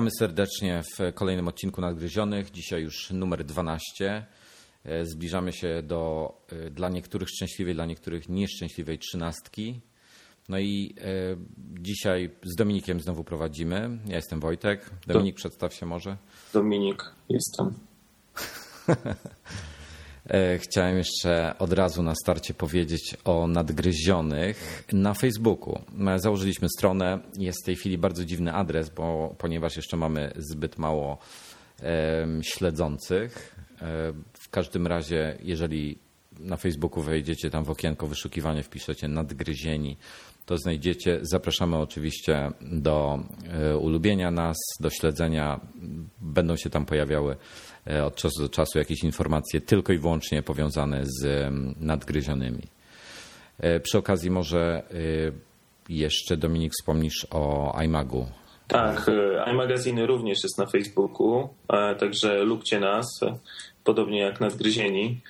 Witamy serdecznie w kolejnym odcinku Nadgryzionych. Dzisiaj już numer 12. E, zbliżamy się do e, dla niektórych szczęśliwej, dla niektórych nieszczęśliwej trzynastki. No i e, dzisiaj z Dominikiem znowu prowadzimy. Ja jestem Wojtek. Dominik, przedstaw się może. Dominik, jestem. E, chciałem jeszcze od razu na starcie powiedzieć o nadgryzionych na Facebooku. E, założyliśmy stronę, jest w tej chwili bardzo dziwny adres, bo ponieważ jeszcze mamy zbyt mało śledzących. E, w każdym razie, jeżeli na Facebooku wejdziecie tam w okienko wyszukiwanie, wpiszecie nadgryzieni, to znajdziecie. Zapraszamy oczywiście do ulubienia nas, do śledzenia. Będą się tam pojawiały od czasu do czasu jakieś informacje tylko i wyłącznie powiązane z nadgryzionymi. E, przy okazji może e, jeszcze Dominik wspomnisz o iMagu. Tak, iMagaziny również jest na Facebooku, także lubcie nas, podobnie jak nadgryzieni.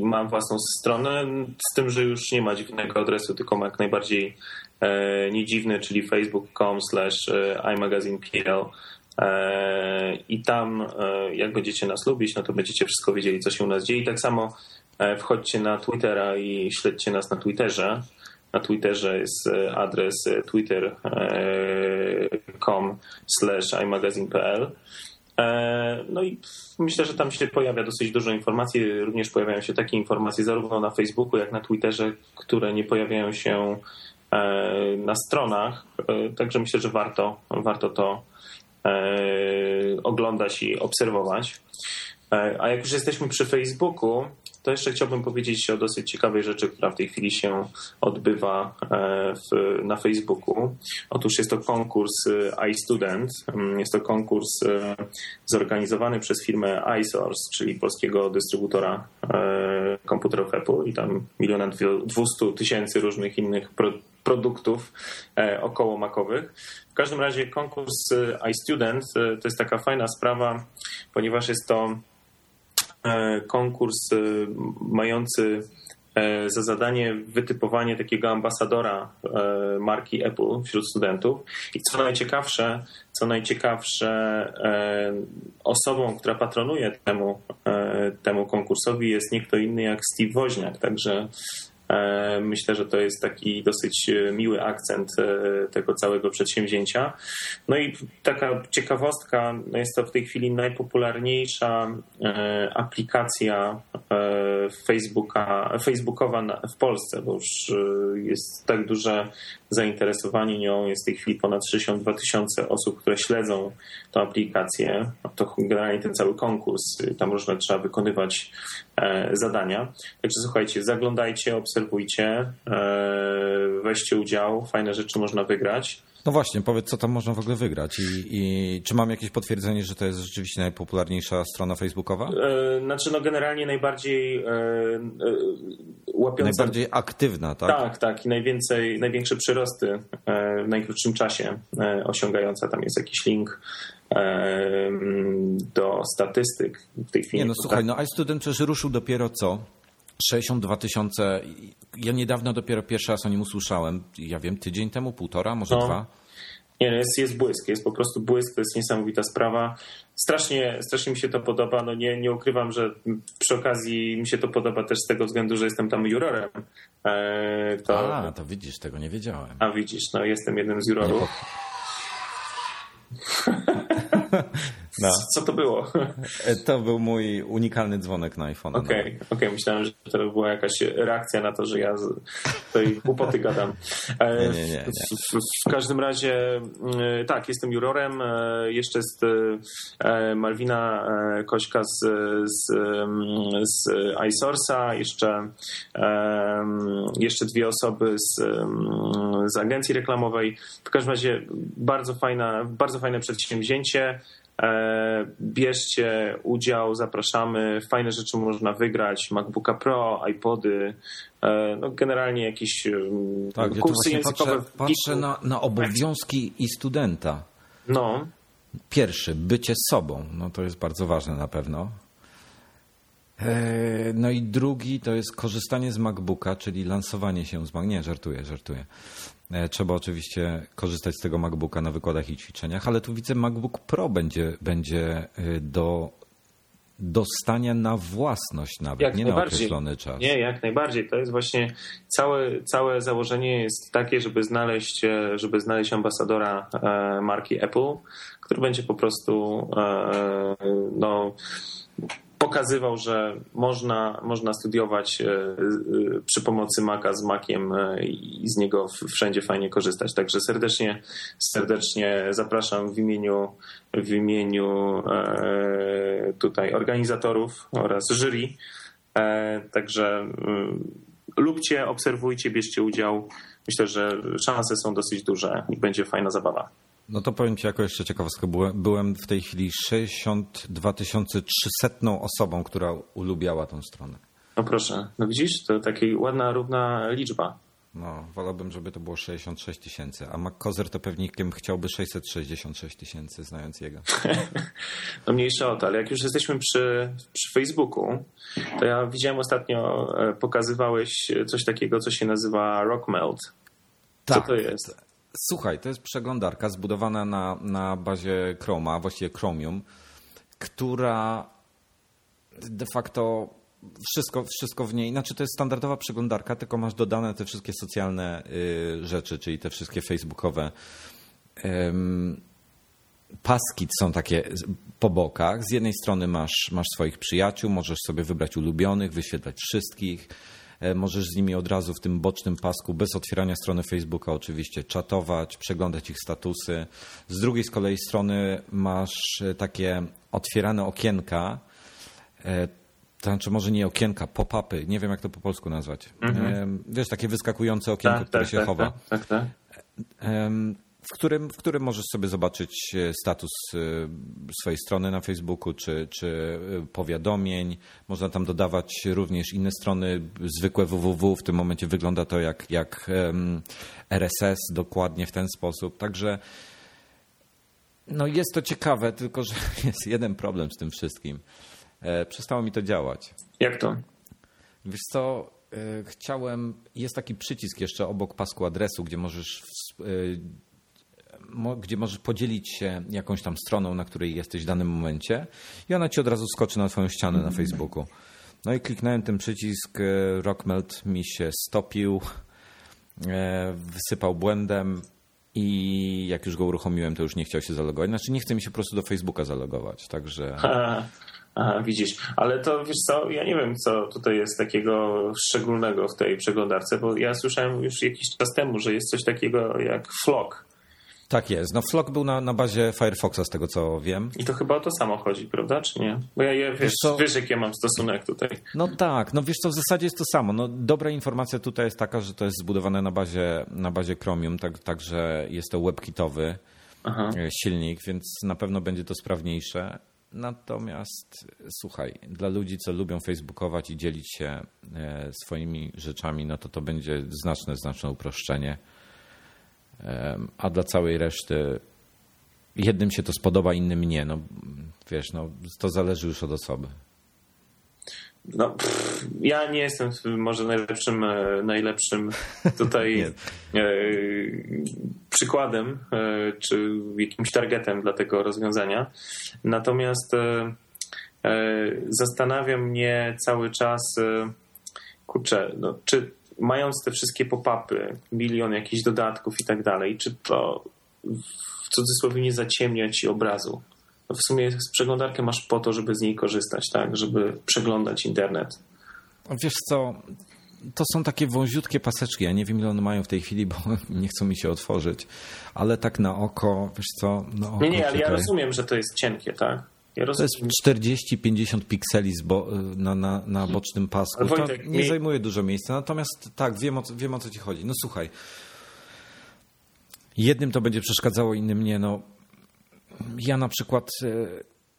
Mam własną stronę, z tym, że już nie ma dziwnego adresu, tylko ma jak najbardziej niedziwny, czyli facebook.com slash imagazinepl E, I tam, e, jak będziecie nas lubić, no to będziecie wszystko wiedzieli, co się u nas dzieje. I tak samo e, wchodźcie na Twittera i śledźcie nas na Twitterze. Na Twitterze jest adres twitter.com slash imagazine.pl no i myślę, że tam się pojawia dosyć dużo informacji. Również pojawiają się takie informacje zarówno na Facebooku, jak na Twitterze, które nie pojawiają się na stronach. Także myślę, że warto, warto to E, oglądać i obserwować. E, a jak już jesteśmy przy Facebooku, to jeszcze chciałbym powiedzieć o dosyć ciekawej rzeczy, która w tej chwili się odbywa e, w, na Facebooku. Otóż jest to konkurs iStudent. Mm, jest to konkurs zorganizowany przez firmę iSource, czyli polskiego dystrybutora komputerów Apple i tam miliona dwustu tysięcy różnych innych produktów około makowych. W każdym razie konkurs iStudent to jest taka fajna sprawa, ponieważ jest to e, konkurs e, mający e, za zadanie wytypowanie takiego ambasadora marki Apple wśród studentów. I co najciekawsze, co najciekawsze osobą, która patronuje temu, temu konkursowi jest nie kto inny jak Steve Woźniak. Także E, myślę, że to jest taki dosyć e, miły akcent e, tego całego przedsięwzięcia. No i taka ciekawostka, no jest to w tej chwili najpopularniejsza aplikacja Facebooka, Facebookowa w Polsce, bo już jest tak duże zainteresowanie nią. Jest w tej chwili ponad 62 tysiące osób, które śledzą tę aplikację. To generalnie ten cały konkurs, tam różne trzeba wykonywać zadania. Także słuchajcie, zaglądajcie, obserwujcie, weźcie udział, fajne rzeczy można wygrać. No właśnie, powiedz, co tam można w ogóle wygrać i, i czy mam jakieś potwierdzenie, że to jest rzeczywiście najpopularniejsza strona facebookowa? E, znaczy, no generalnie najbardziej e, e, łapiąca... Najbardziej aktywna, tak? Tak, tak i najwięcej, największe przyrosty e, w najkrótszym czasie e, osiągająca. Tam jest jakiś link e, do statystyk w tej chwili. Nie, no słuchaj, no iStudent przecież ruszył dopiero co? 62 tysiące. Ja niedawno dopiero pierwszy raz o nim usłyszałem. Ja wiem, tydzień temu, półtora, może no. dwa. Nie, no, jest, jest błysk, jest po prostu błysk, to jest niesamowita sprawa. Strasznie, strasznie mi się to podoba. No nie, nie ukrywam, że przy okazji mi się to podoba też z tego względu, że jestem tam jurorem. E, to... A, to widzisz, tego nie wiedziałem. A widzisz, no jestem jednym z jurorów. No. Co to było? E, to był mój unikalny dzwonek na iPhone. Okej, okay, no. okay, myślałem, że to była jakaś reakcja na to, że ja tej głupoty gadam. E, nie, nie, nie, w, w, każdym razie mm, tak, jestem jurorem. E, jeszcze jest Malwina Kośka z, z, z iSource'a, jeszcze, jeszcze dwie osoby z, z agencji reklamowej. W każdym razie bardzo, fajna, bardzo fajne przedsięwzięcie. E, bierzcie udział, zapraszamy. Fajne rzeczy można wygrać. MacBooka Pro, iPody, e, no generalnie jakieś tak, kursy językowe. Patrzę, patrzę na, na obowiązki i studenta. No. Pierwszy, bycie sobą. No to jest bardzo ważne na pewno. E, no i drugi to jest korzystanie z MacBooka, czyli lansowanie się z Mac. Nie, żartuję, żartuję. E, trzeba oczywiście korzystać z tego MacBooka na wykładach i ćwiczeniach, ale tu widzę MacBook Pro będzie, będzie e, do dostania na własność nawet, jak nie na określony czas. Nie, jak najbardziej. To jest właśnie całe, całe założenie jest takie, żeby znaleźć, żeby znaleźć ambasadora marki Apple, który będzie po prostu no, pokazywał, że można, można studiować e, e, przy pomocy Maca z Maciem e, i z niego wszędzie fajnie korzystać. Także serdecznie, serdecznie zapraszam w imieniu, w imieniu tutaj organizatorów oraz jury. Także lubcie, obserwujcie, bierzcie udział. Myślę, że szanse są dosyć duże i będzie fajna zabawa. No to powiem Ci jako jeszcze ciekawostkę. Byłem w tej chwili 62 300 osobą, która ulubiała tą stronę. No proszę, no widzisz, to taka ładna, równa liczba. No, wolałbym, żeby to było 66 tysięcy, a McCozer to pewnie chciałby 666 tysięcy, znając jego. no mniejsza o to, ale jak już jesteśmy przy, przy Facebooku, to ja widziałem ostatnio, e, pokazywałeś coś takiego, co się nazywa Rockmelt. Co tak, to jest? Słuchaj, to jest przeglądarka zbudowana na, na bazie Chroma, właściwie Chromium, która de facto wszystko, wszystko w niej, znaczy to jest standardowa przeglądarka, tylko masz dodane te wszystkie socjalne y, rzeczy, czyli te wszystkie facebookowe paski są takie po bokach. Z jednej strony masz, masz swoich przyjaciół, możesz sobie wybrać ulubionych, wyświetlać wszystkich. E, możesz z nimi od razu w tym bocznym pasku, bez otwierania strony Facebooka oczywiście, czatować, przeglądać ich statusy. Z drugiej z kolei strony masz e, takie otwierane okienka, e, to znaczy może nie okienka, pop-upy, nie wiem jak to po polsku nazwać. Mhm. Wiesz, takie wyskakujące okienko, tak, które tak, się tak, chowa. Tak, tak, tak w którym, w którym możesz sobie zobaczyć e, status e, swojej strony na Facebooku czy, czy e, powiadomień. Można tam dodawać również inne strony, zwykłe www. W tym momencie wygląda to jak, jak RSS, dokładnie w ten sposób. Także no jest to ciekawe, tylko że jest jeden problem z tym wszystkim. Przestało mi to działać. Jak to? Wiesz co, chciałem, jest taki przycisk jeszcze obok pasku adresu, gdzie możesz gdzie możesz podzielić się jakąś tam stroną, na której jesteś w danym momencie i ona ci od razu skoczy na twoją ścianę na Facebooku. No i kliknąłem ten przycisk, e, Rockmelt mi się stopił, e, wysypał błędem i jak już go uruchomiłem, to już nie chciał się zalogować. Znaczy nie chce mi się po prostu do Facebooka zalogować, także... Aha, widzisz. Ale to wiesz co, ja nie wiem, co tutaj jest takiego szczególnego w tej przeglądarce, bo ja słyszałem już jakiś czas temu, że jest coś takiego jak Flock. Tak jest. No Flock był na, na bazie Firefoxa, z tego co wiem. I to chyba o to samo chodzi, prawda? Czy nie? Bo ja, ja wiesz, wiesz, co? wiesz, jak ja mam stosunek tutaj. No tak, no wiesz co, w zasadzie jest to samo. No, dobra informacja tutaj jest taka, że to jest zbudowane na bazie, na bazie Chromium, tak, także jest to webkitowy Aha. E, silnik, więc na pewno będzie to sprawniejsze. Natomiast słuchaj, dla ludzi, co lubią facebookować i dzielić się e, swoimi rzeczami, no to to będzie znaczne, znaczne uproszczenie a dla całej reszty jednym się to spodoba, innym nie. No, wiesz, no, to zależy już od osoby. No, pff, ja nie jestem może najlepszym, e, najlepszym tutaj e, przykładem e, czy jakimś targetem dla tego rozwiązania. Natomiast zastanawia mnie cały czas, kurczę, no, czy mając te wszystkie pop-upy, milion jakichś dodatków i tak dalej, czy to w cudzysłowie nie zaciemnia ci obrazu? No w sumie przeglądarkę masz po to, żeby z niej korzystać, tak? Żeby przeglądać internet. Wiesz co, to są takie wąziutkie paseczki. Ja nie wiem, ile one mają w tej chwili, bo nie chcą mi się otworzyć. Ale tak na oko, wiesz co? Oko, nie, nie, ale ja rozumiem, że to jest cienkie, tak? Ja to jest 40-50 pikseli bo, na, na, na bocznym pasku. Wojtek, to nie mi... zajmuje dużo miejsca. Natomiast tak, wiem o, wiem o co ci chodzi. No słuchaj, jednym to będzie przeszkadzało, innym nie. No, ja na przykład e,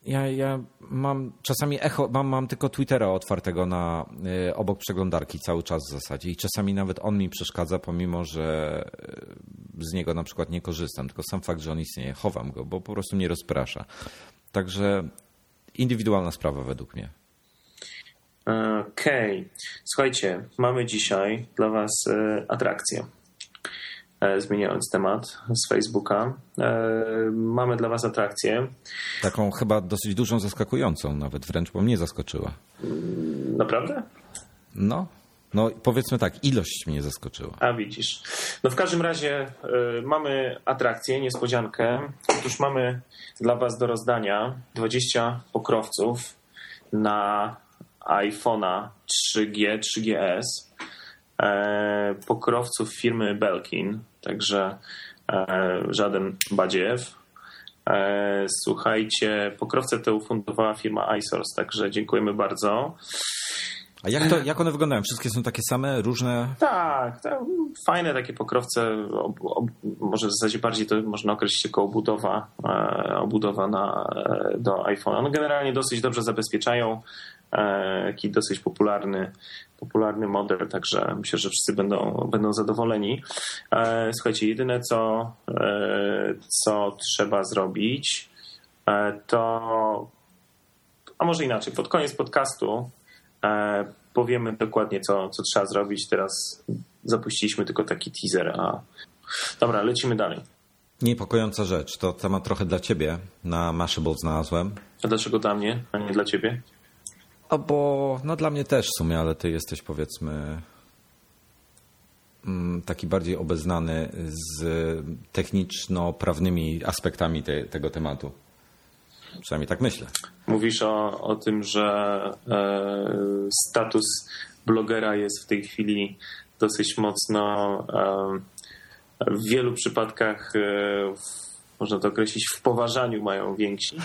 ja, ja mam czasami echo, mam, mam tylko Twittera otwartego na y, obok przeglądarki cały czas w zasadzie i czasami nawet on mi przeszkadza, pomimo że z niego na przykład nie korzystam, tylko sam fakt, że on istnieje, chowam go, bo po prostu nie rozprasza. Także indywidualna sprawa według mnie. Okej. Okay. Słuchajcie, mamy dzisiaj dla Was e, atrakcję. E, zmieniając temat z Facebooka, e, mamy dla Was atrakcję. Taką chyba dosyć dużą, zaskakującą nawet wręcz, bo mnie zaskoczyła. Naprawdę? No, no powiedzmy tak, ilość mnie zaskoczyła. A widzisz. No w każdym razie y, mamy atrakcję, niespodziankę. Otóż mamy dla Was do rozdania 20 pokrowców na iPhone'a 3G, 3GS. E, pokrowców firmy Belkin, także e, żaden badziew. E, słuchajcie, pokrowce te ufundowała firma iSource, także dziękujemy bardzo. A jak, to, jak one wyglądają? Wszystkie są takie same, różne? Tak, tak fajne takie pokrowce. Ob, ob, może w zasadzie bardziej to można określić jako obudowa, e, obudowa na, e, do iPhone'a. No generalnie dosyć dobrze zabezpieczają. E, taki dosyć popularny, popularny model, także myślę, że wszyscy będą, będą zadowoleni. E, słuchajcie, jedyne co, e, co trzeba zrobić, to a może inaczej, pod koniec podcastu powiemy dokładnie, co, co trzeba zrobić. Teraz zapuściliśmy tylko taki teaser, a dobra, lecimy dalej. Niepokojąca rzecz, to temat trochę dla ciebie na Mashable znalazłem. A dlaczego dla mnie, a nie dla ciebie? A bo no dla mnie też w sumie, ale ty jesteś powiedzmy mm, taki bardziej obeznany z techniczno-prawnymi aspektami te, tego tematu. Przynajmniej tak myślę. Mówisz o, o tym, że e, status blogera jest w tej chwili dosyć mocno e, w wielu przypadkach e, można to określić, w poważaniu mają więksi.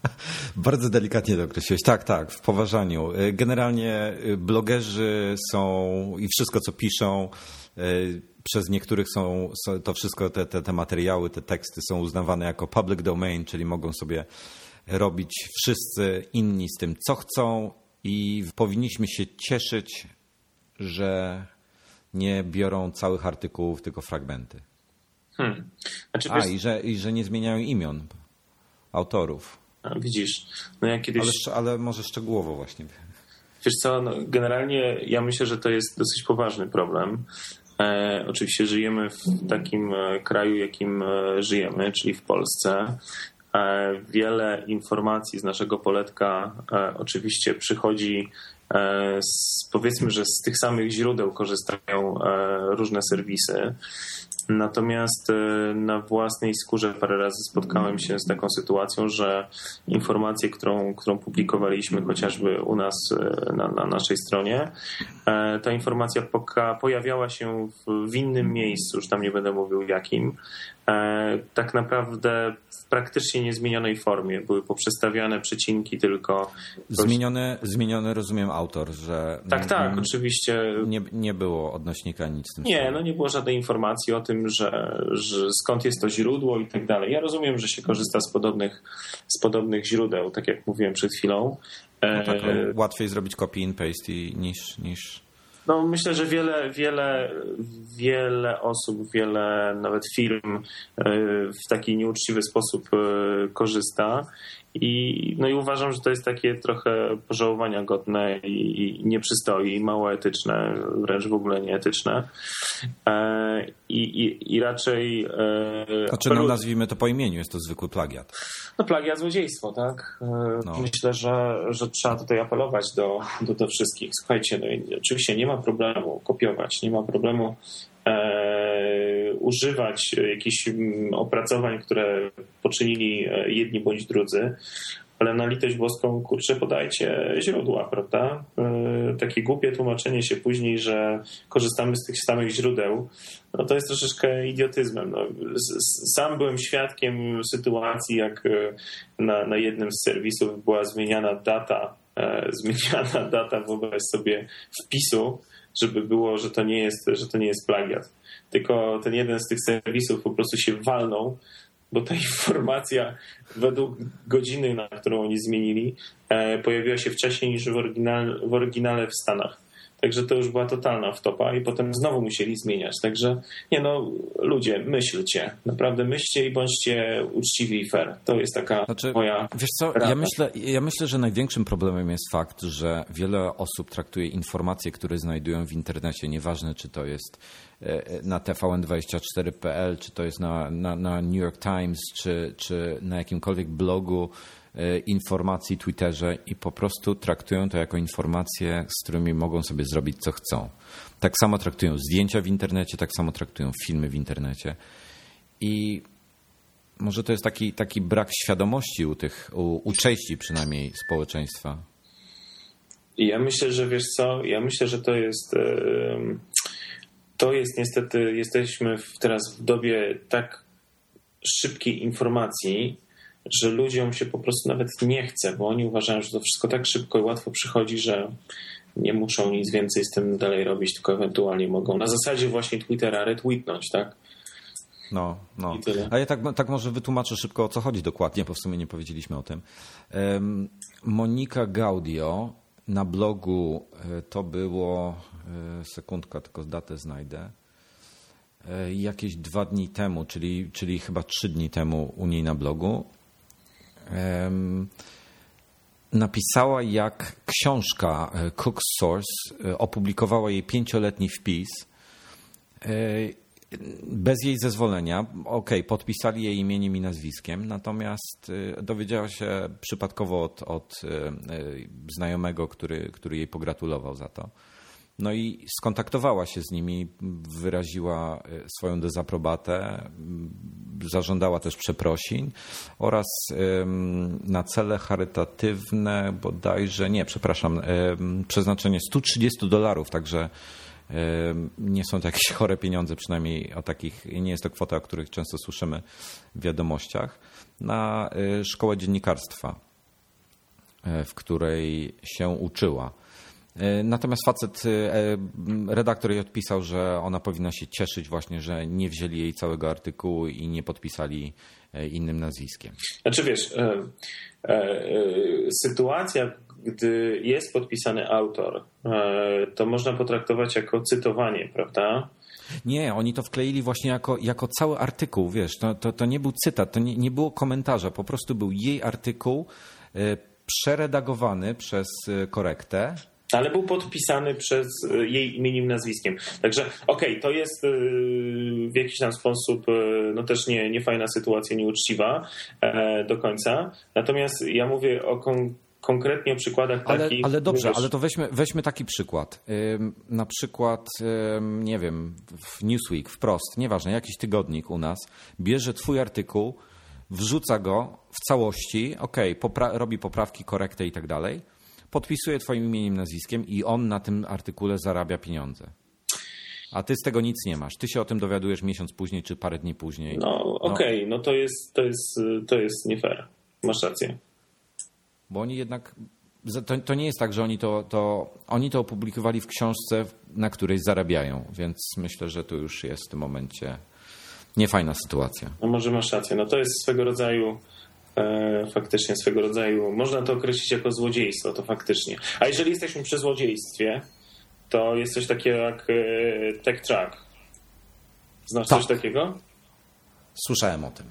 Bardzo delikatnie to określiłeś. Tak, tak, w poważaniu. Y, generalnie y, blogerzy są i wszystko, co piszą, y, przez niektórych są, to wszystko, te, te, te materiały, te teksty są uznawane jako public domain, czyli mogą sobie robić wszyscy inni z tym, co chcą i powinniśmy się cieszyć, że nie biorą całych artykułów, tylko fragmenty. Hmm. Znaczy, A, wiesz... i, że, i że nie zmieniają imion autorów. A, widzisz, no ja kiedyś... Ale, ale może szczegółowo właśnie. Wiesz co, no, generalnie ja myślę, że to jest dosyć poważny problem. E, oczywiście żyjemy w takim e, kraju, jakim e, żyjemy, czyli w Polsce. E, wiele informacji z naszego poletka e, oczywiście przychodzi z, powiedzmy, że z tych samych źródeł korzystają różne serwisy. Natomiast e, na własnej skórze parę razy spotkałem się z taką sytuacją, że informację, którą, którą publikowaliśmy chociażby u nas e, na, na naszej stronie, e, ta informacja pojawiała się w, w innym miejscu, już tam nie będę mówił jakim, tak naprawdę w praktycznie niezmienionej formie. Były poprzestawiane przecinki tylko. Zmienione, zmienione rozumiem autor, że. Tak, tak, oczywiście. Nie, nie było odnośnika nic tym. Nie, no nie było żadnej informacji o tym, że, że skąd jest to źródło i tak dalej. Ja rozumiem, że się korzysta z podobnych, z podobnych źródeł, tak jak mówiłem przed chwilą. No tak, e... łatwiej zrobić copy and paste niż, niż no, myślę, że wiele, wiele, wiele osób, wiele nawet firm e, w taki nieuczciwy sposób e, korzysta. I, no i uważam, że to jest takie trochę pożałowania godne i, i nie przystoi, mało etyczne, wręcz w ogóle nieetyczne. E, i, i, I raczej. E, znaczy, no, nazwijmy to po imieniu, jest to zwykły plagiat. No, plagiat, złodziejstwo, tak? E, no. Myślę, że, że trzeba tutaj apelować do, do, do wszystkich. Słuchajcie, no i oczywiście nie ma problemu kopiować, nie ma problemu e, używać jakichś mm, opracowań, które poczynili e, jedni bądź drudzy, ale na litość boską, kurczę, podajcie źródła, prawda? E, takie głupie tłumaczenie się później, że korzystamy z tych samych źródeł, no to jest troszeczkę idiotyzmem. No, sam byłem świadkiem sytuacji, jak e, na, na jednym z serwisów była zmieniana data, zmieniana data, wyobraź sobie, wpisu, żeby było, że to nie jest, że to nie jest plagiat. Tylko ten jeden z tych serwisów po prostu się walnął, bo ta informacja według godziny, na którą oni zmienili, e, pojawiła się wcześniej niż w, oryginal, w oryginale w Stanach. Także to już była totalna wtopa i potem znowu musieli zmieniać. Także nie no, ludzie, myślcie, naprawdę myślcie i bądźcie uczciwi i fair. To jest taka znaczy, moja Wiesz co, ja myślę, ja myślę, że największym problemem jest fakt, że wiele osób traktuje informacje, które znajdują w internecie, nieważne czy to jest e, na tvn24.pl, czy to jest na, na, na New York Times, czy, czy na jakimkolwiek blogu, E, informacji Twitterze i po prostu traktują to jako informacje, z którymi mogą sobie zrobić co chcą. Tak samo traktują zdjęcia w internecie, tak samo traktują filmy w internecie. I może to jest taki, taki brak świadomości u tych, u, u części przynajmniej społeczeństwa. Ja myślę, że wiesz co, ja myślę, że to jest to jest niestety, jesteśmy teraz w dobie tak szybkiej informacji, że ludziom się po prostu nawet nie chce, bo oni uważają, że to wszystko tak szybko i łatwo przychodzi, że nie muszą nic więcej z tym dalej robić, tylko ewentualnie mogą na zasadzie właśnie Twittera retweetnąć, tak? No, no. A ja tak, tak może wytłumaczę szybko o co chodzi dokładnie, bo w sumie nie powiedzieliśmy o tym. Monika Gaudio na blogu e, to było, e, sekundka, tylko datę znajdę, e, jakieś dwa dni temu, czyli, czyli chyba trzy dni temu u niej na blogu napisała, jak książka e, Cook's Source e, opublikowała jej pięcioletni wpis e, bez jej zezwolenia. Ok, podpisali jej imieniem i nazwiskiem, natomiast dowiedziała się przypadkowo od, od znajomego, który, który jej pogratulował za to. No i skontaktowała się z nimi, wyraziła e, swoją dezaprobatę, zażądała też przeprosin oraz na cele charytatywne bodajże, nie, przepraszam, przeznaczenie 130 dolarów, także nie są to jakieś chore pieniądze, przynajmniej o takich, nie jest to kwota, o których często słyszymy w wiadomościach, na e, szkołę dziennikarstwa, e, w której się uczyła. E, natomiast facet, e, redaktor jej odpisał, że ona powinna się cieszyć właśnie, że nie wzięli jej całego artykułu i nie podpisali e, innym nazwiskiem. Znaczy wiesz, e, e, sytuacja, gdy jest podpisany autor, e, to można potraktować jako cytowanie, prawda? Nie, oni to wkleili właśnie jako, jako cały artykuł, wiesz, to, to, to nie był cytat, to nie, nie było komentarza, po prostu był jej artykuł przeredagowany przez korektę ale był podpisany przez e, jej imieniem, nazwiskiem. Także okej, okay, to jest e, w jakiś tam sposób e, no też nie, nie fajna sytuacja, nieuczciwa do końca. Natomiast ja mówię o kon konkretnie o przykładach ale, takich... Ale dobrze, ale to weźmy, weźmy taki przykład. Na przykład, nie wiem, w Newsweek, wprost, nieważne, jakiś tygodnik u nas, bierze twój artykuł, wrzuca go w całości, ok, popra robi poprawki, korektę i tak dalej, podpisuje twoim imieniem, nazwiskiem i on na tym artykule zarabia pieniądze. A ty z tego nic nie masz. Ty się o tym dowiadujesz miesiąc później czy parę dni później. No, no. okej, okay. no, to jest, to jest, to jest nie fair. Masz rację. Bo oni jednak to, to, nie jest tak, że oni to, to, oni to opublikowali w książce, na której zarabiają, więc myślę, że to już jest w tym momencie niefajna sytuacja. No może masz rację. No to jest swego rodzaju faktycznie swego rodzaju, można to określić jako złodziejstwo, to faktycznie. A jeżeli jesteśmy przy złodziejstwie, to jest coś takiego jak e, Tech Track. Znasz tak. coś takiego? Słyszałem o tym.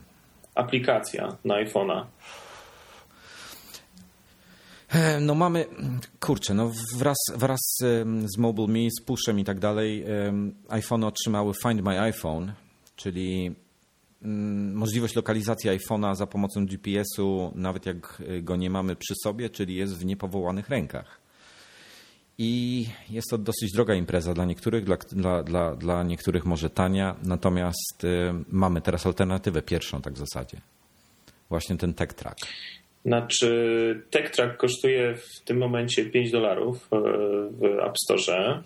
Aplikacja na iPhone'a. E, no mamy, kurczę, no wraz, wraz z MobileMe, z Pushem i tak dalej, iPhone otrzymały Find My iPhone, czyli możliwość lokalizacji iPhone'a za pomocą GPS-u, nawet jak go nie mamy przy sobie, czyli jest w niepowołanych rękach. I jest to dosyć droga impreza dla niektórych, dla, dla, dla, dla niektórych może tania, natomiast y, mamy teraz alternatywę pierwszą tak w zasadzie. Właśnie ten Tech Track. Znaczy, Tech Track kosztuje w tym momencie 5 dolarów e, w App Store.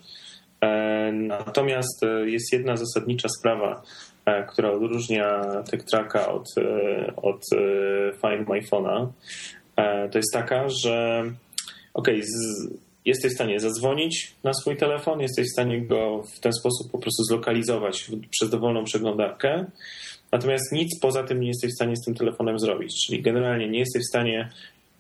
E, natomiast jest jedna zasadnicza sprawa. E, która odróżnia TechTracka od, e, od e, Find My Phone'a, to jest taka, że ok, jesteś w stanie zadzwonić na swój telefon, jesteś w stanie go w ten sposób po prostu zlokalizować przez dowolną przeglądarkę, natomiast nic poza tym nie jesteś w stanie z tym telefonem zrobić. Czyli generalnie nie jesteś w stanie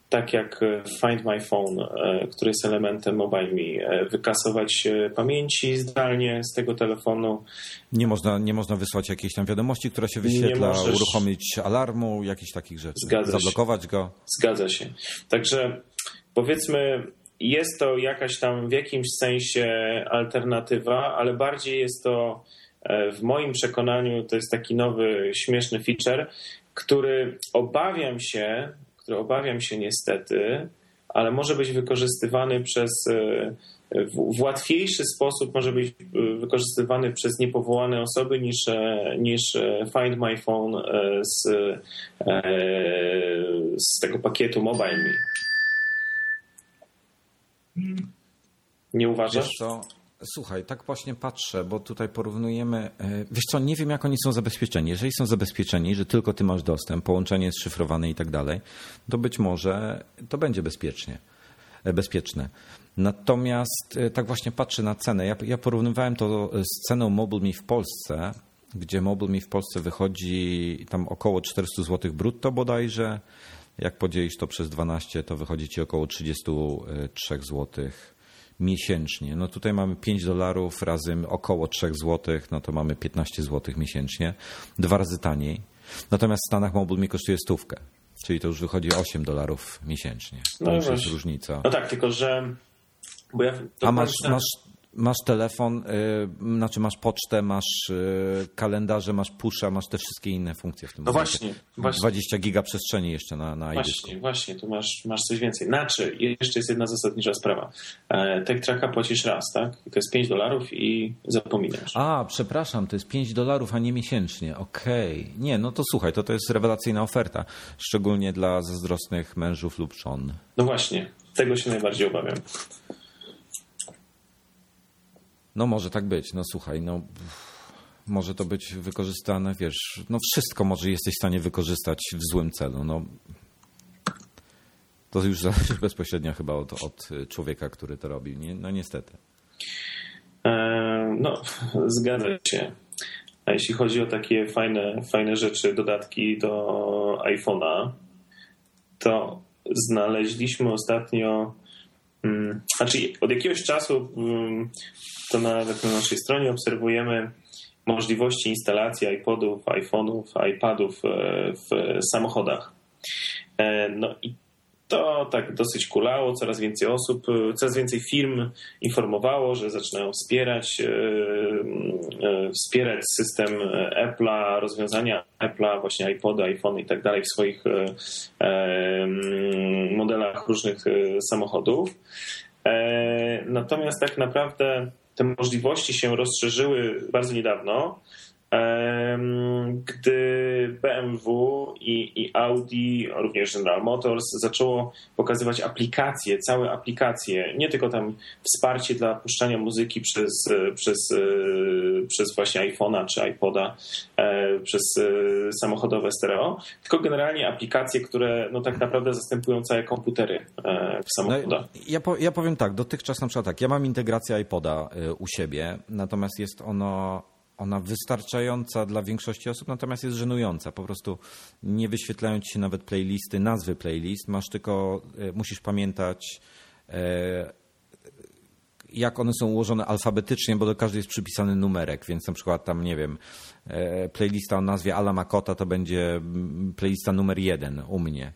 tak jak Find My Phone, który jest elementem MobileMe, wykasować pamięci zdalnie z tego telefonu. Nie można, nie można wysłać jakiejś tam wiadomości, która się wyświetla, możesz... uruchomić alarmu, jakichś takich rzeczy. Zgadza Zablokować się. go. Zgadza się. Także powiedzmy, jest to jakaś tam w jakimś sensie alternatywa, ale bardziej jest to e, w moim przekonaniu to jest taki nowy, śmieszny feature, który obawiam się, który obawiam się niestety, ale może być wykorzystywany przez e, w łatwiejszy sposób może być e, wykorzystywany przez niepowołane osoby niż, niż Find My Phone z, z tego pakietu Mobile Me. Nie uważasz? Wiesz co? Słuchaj, tak właśnie patrzę, bo tutaj porównujemy. E, wiesz co, nie wiem, jak oni są zabezpieczeni. Jeżeli są zabezpieczeni, że tylko ty masz dostęp, połączenie jest szyfrowane i tak dalej, to być może to będzie bezpiecznie, e, bezpieczne. Natomiast e, tak właśnie patrzę na cenę. Ja, ja porównywałem to z ceną MobileMe w Polsce, gdzie MobileMe w Polsce wychodzi tam około 400 zł brutto bodajże. Jak podzielisz to przez 12, to wychodzi ci około 33 złotych miesięcznie. No tutaj mamy 5 dolarów razy około 3 zł, no to mamy 15 zł miesięcznie, dwa razy taniej. Natomiast w Stanach Mobile mi kosztuje stówkę, czyli to już wychodzi 8 dolarów miesięcznie. To no już jest różnica. No tak, tylko że... Ja A masz, masz masz telefon, yy, znaczy masz pocztę, masz yy, kalendarze, masz pusha, masz te wszystkie inne funkcje w tym No właśnie, właśnie. 20 giga przestrzeni jeszcze na, na Właśnie, właśnie, tu masz, masz coś więcej. Znaczy, jeszcze jest jedna zasadnicza sprawa. E, TechTracka płacisz raz, tak? I to jest 5 dolarów i zapominasz. A, przepraszam, to jest 5 dolarów, a nie miesięcznie. Okej. Okay. Nie, no to słuchaj, to to jest rewelacyjna oferta. Szczególnie dla zazdrosnych mężów lub żon. No właśnie, tego się najbardziej obawiam. No może tak być, no słuchaj, no może to być wykorzystane, wiesz, no wszystko może jesteś w stanie wykorzystać w złym celu, no to już zależy bezpośrednio chyba od, od człowieka, który to robi, nie? no niestety. E, no, zgadza się. A jeśli chodzi o takie fajne, fajne rzeczy, dodatki do iPhone'a, to znaleźliśmy ostatnio, znaczy od jakiegoś czasu hmm, to nawet na naszej stronie obserwujemy możliwości instalacji iPodów, iPhone'ów, iPadów e, w samochodach. E, no i to tak dosyć kulało, coraz więcej osób, e, coraz więcej firm informowało, że zaczynają wspierać, wspierać system Apple'a, rozwiązania Apple'a, właśnie iPody, iPhone i tak dalej w swoich modelach różnych samochodów. Natomiast tak naprawdę te możliwości się rozszerzyły bardzo niedawno, gdy BMW i, i, Audi, również General Motors zaczęło pokazywać aplikacje, całe aplikacje, nie tylko tam wsparcie dla puszczania muzyki przez, przez, przez właśnie iPhone'a czy iPoda, e, przez e, samochodowe stereo, tylko generalnie aplikacje, które no tak naprawdę zastępują całe komputery e, w samochodach. No, ja, po, ja powiem tak, dotychczas na przykład tak, ja mam integrację iPoda u siebie, natomiast jest ono ona wystarczająca dla większości osób, natomiast jest żenująca. Po prostu nie wyświetlają ci się nawet playlisty, nazwy playlist. Masz tylko, e, musisz pamiętać, e, jak one są ułożone alfabetycznie, bo do każdej jest przypisany numerek, więc na przykład tam, nie wiem, e, playlista o nazwie Ala Makota to będzie mm, playlista numer jeden u mnie.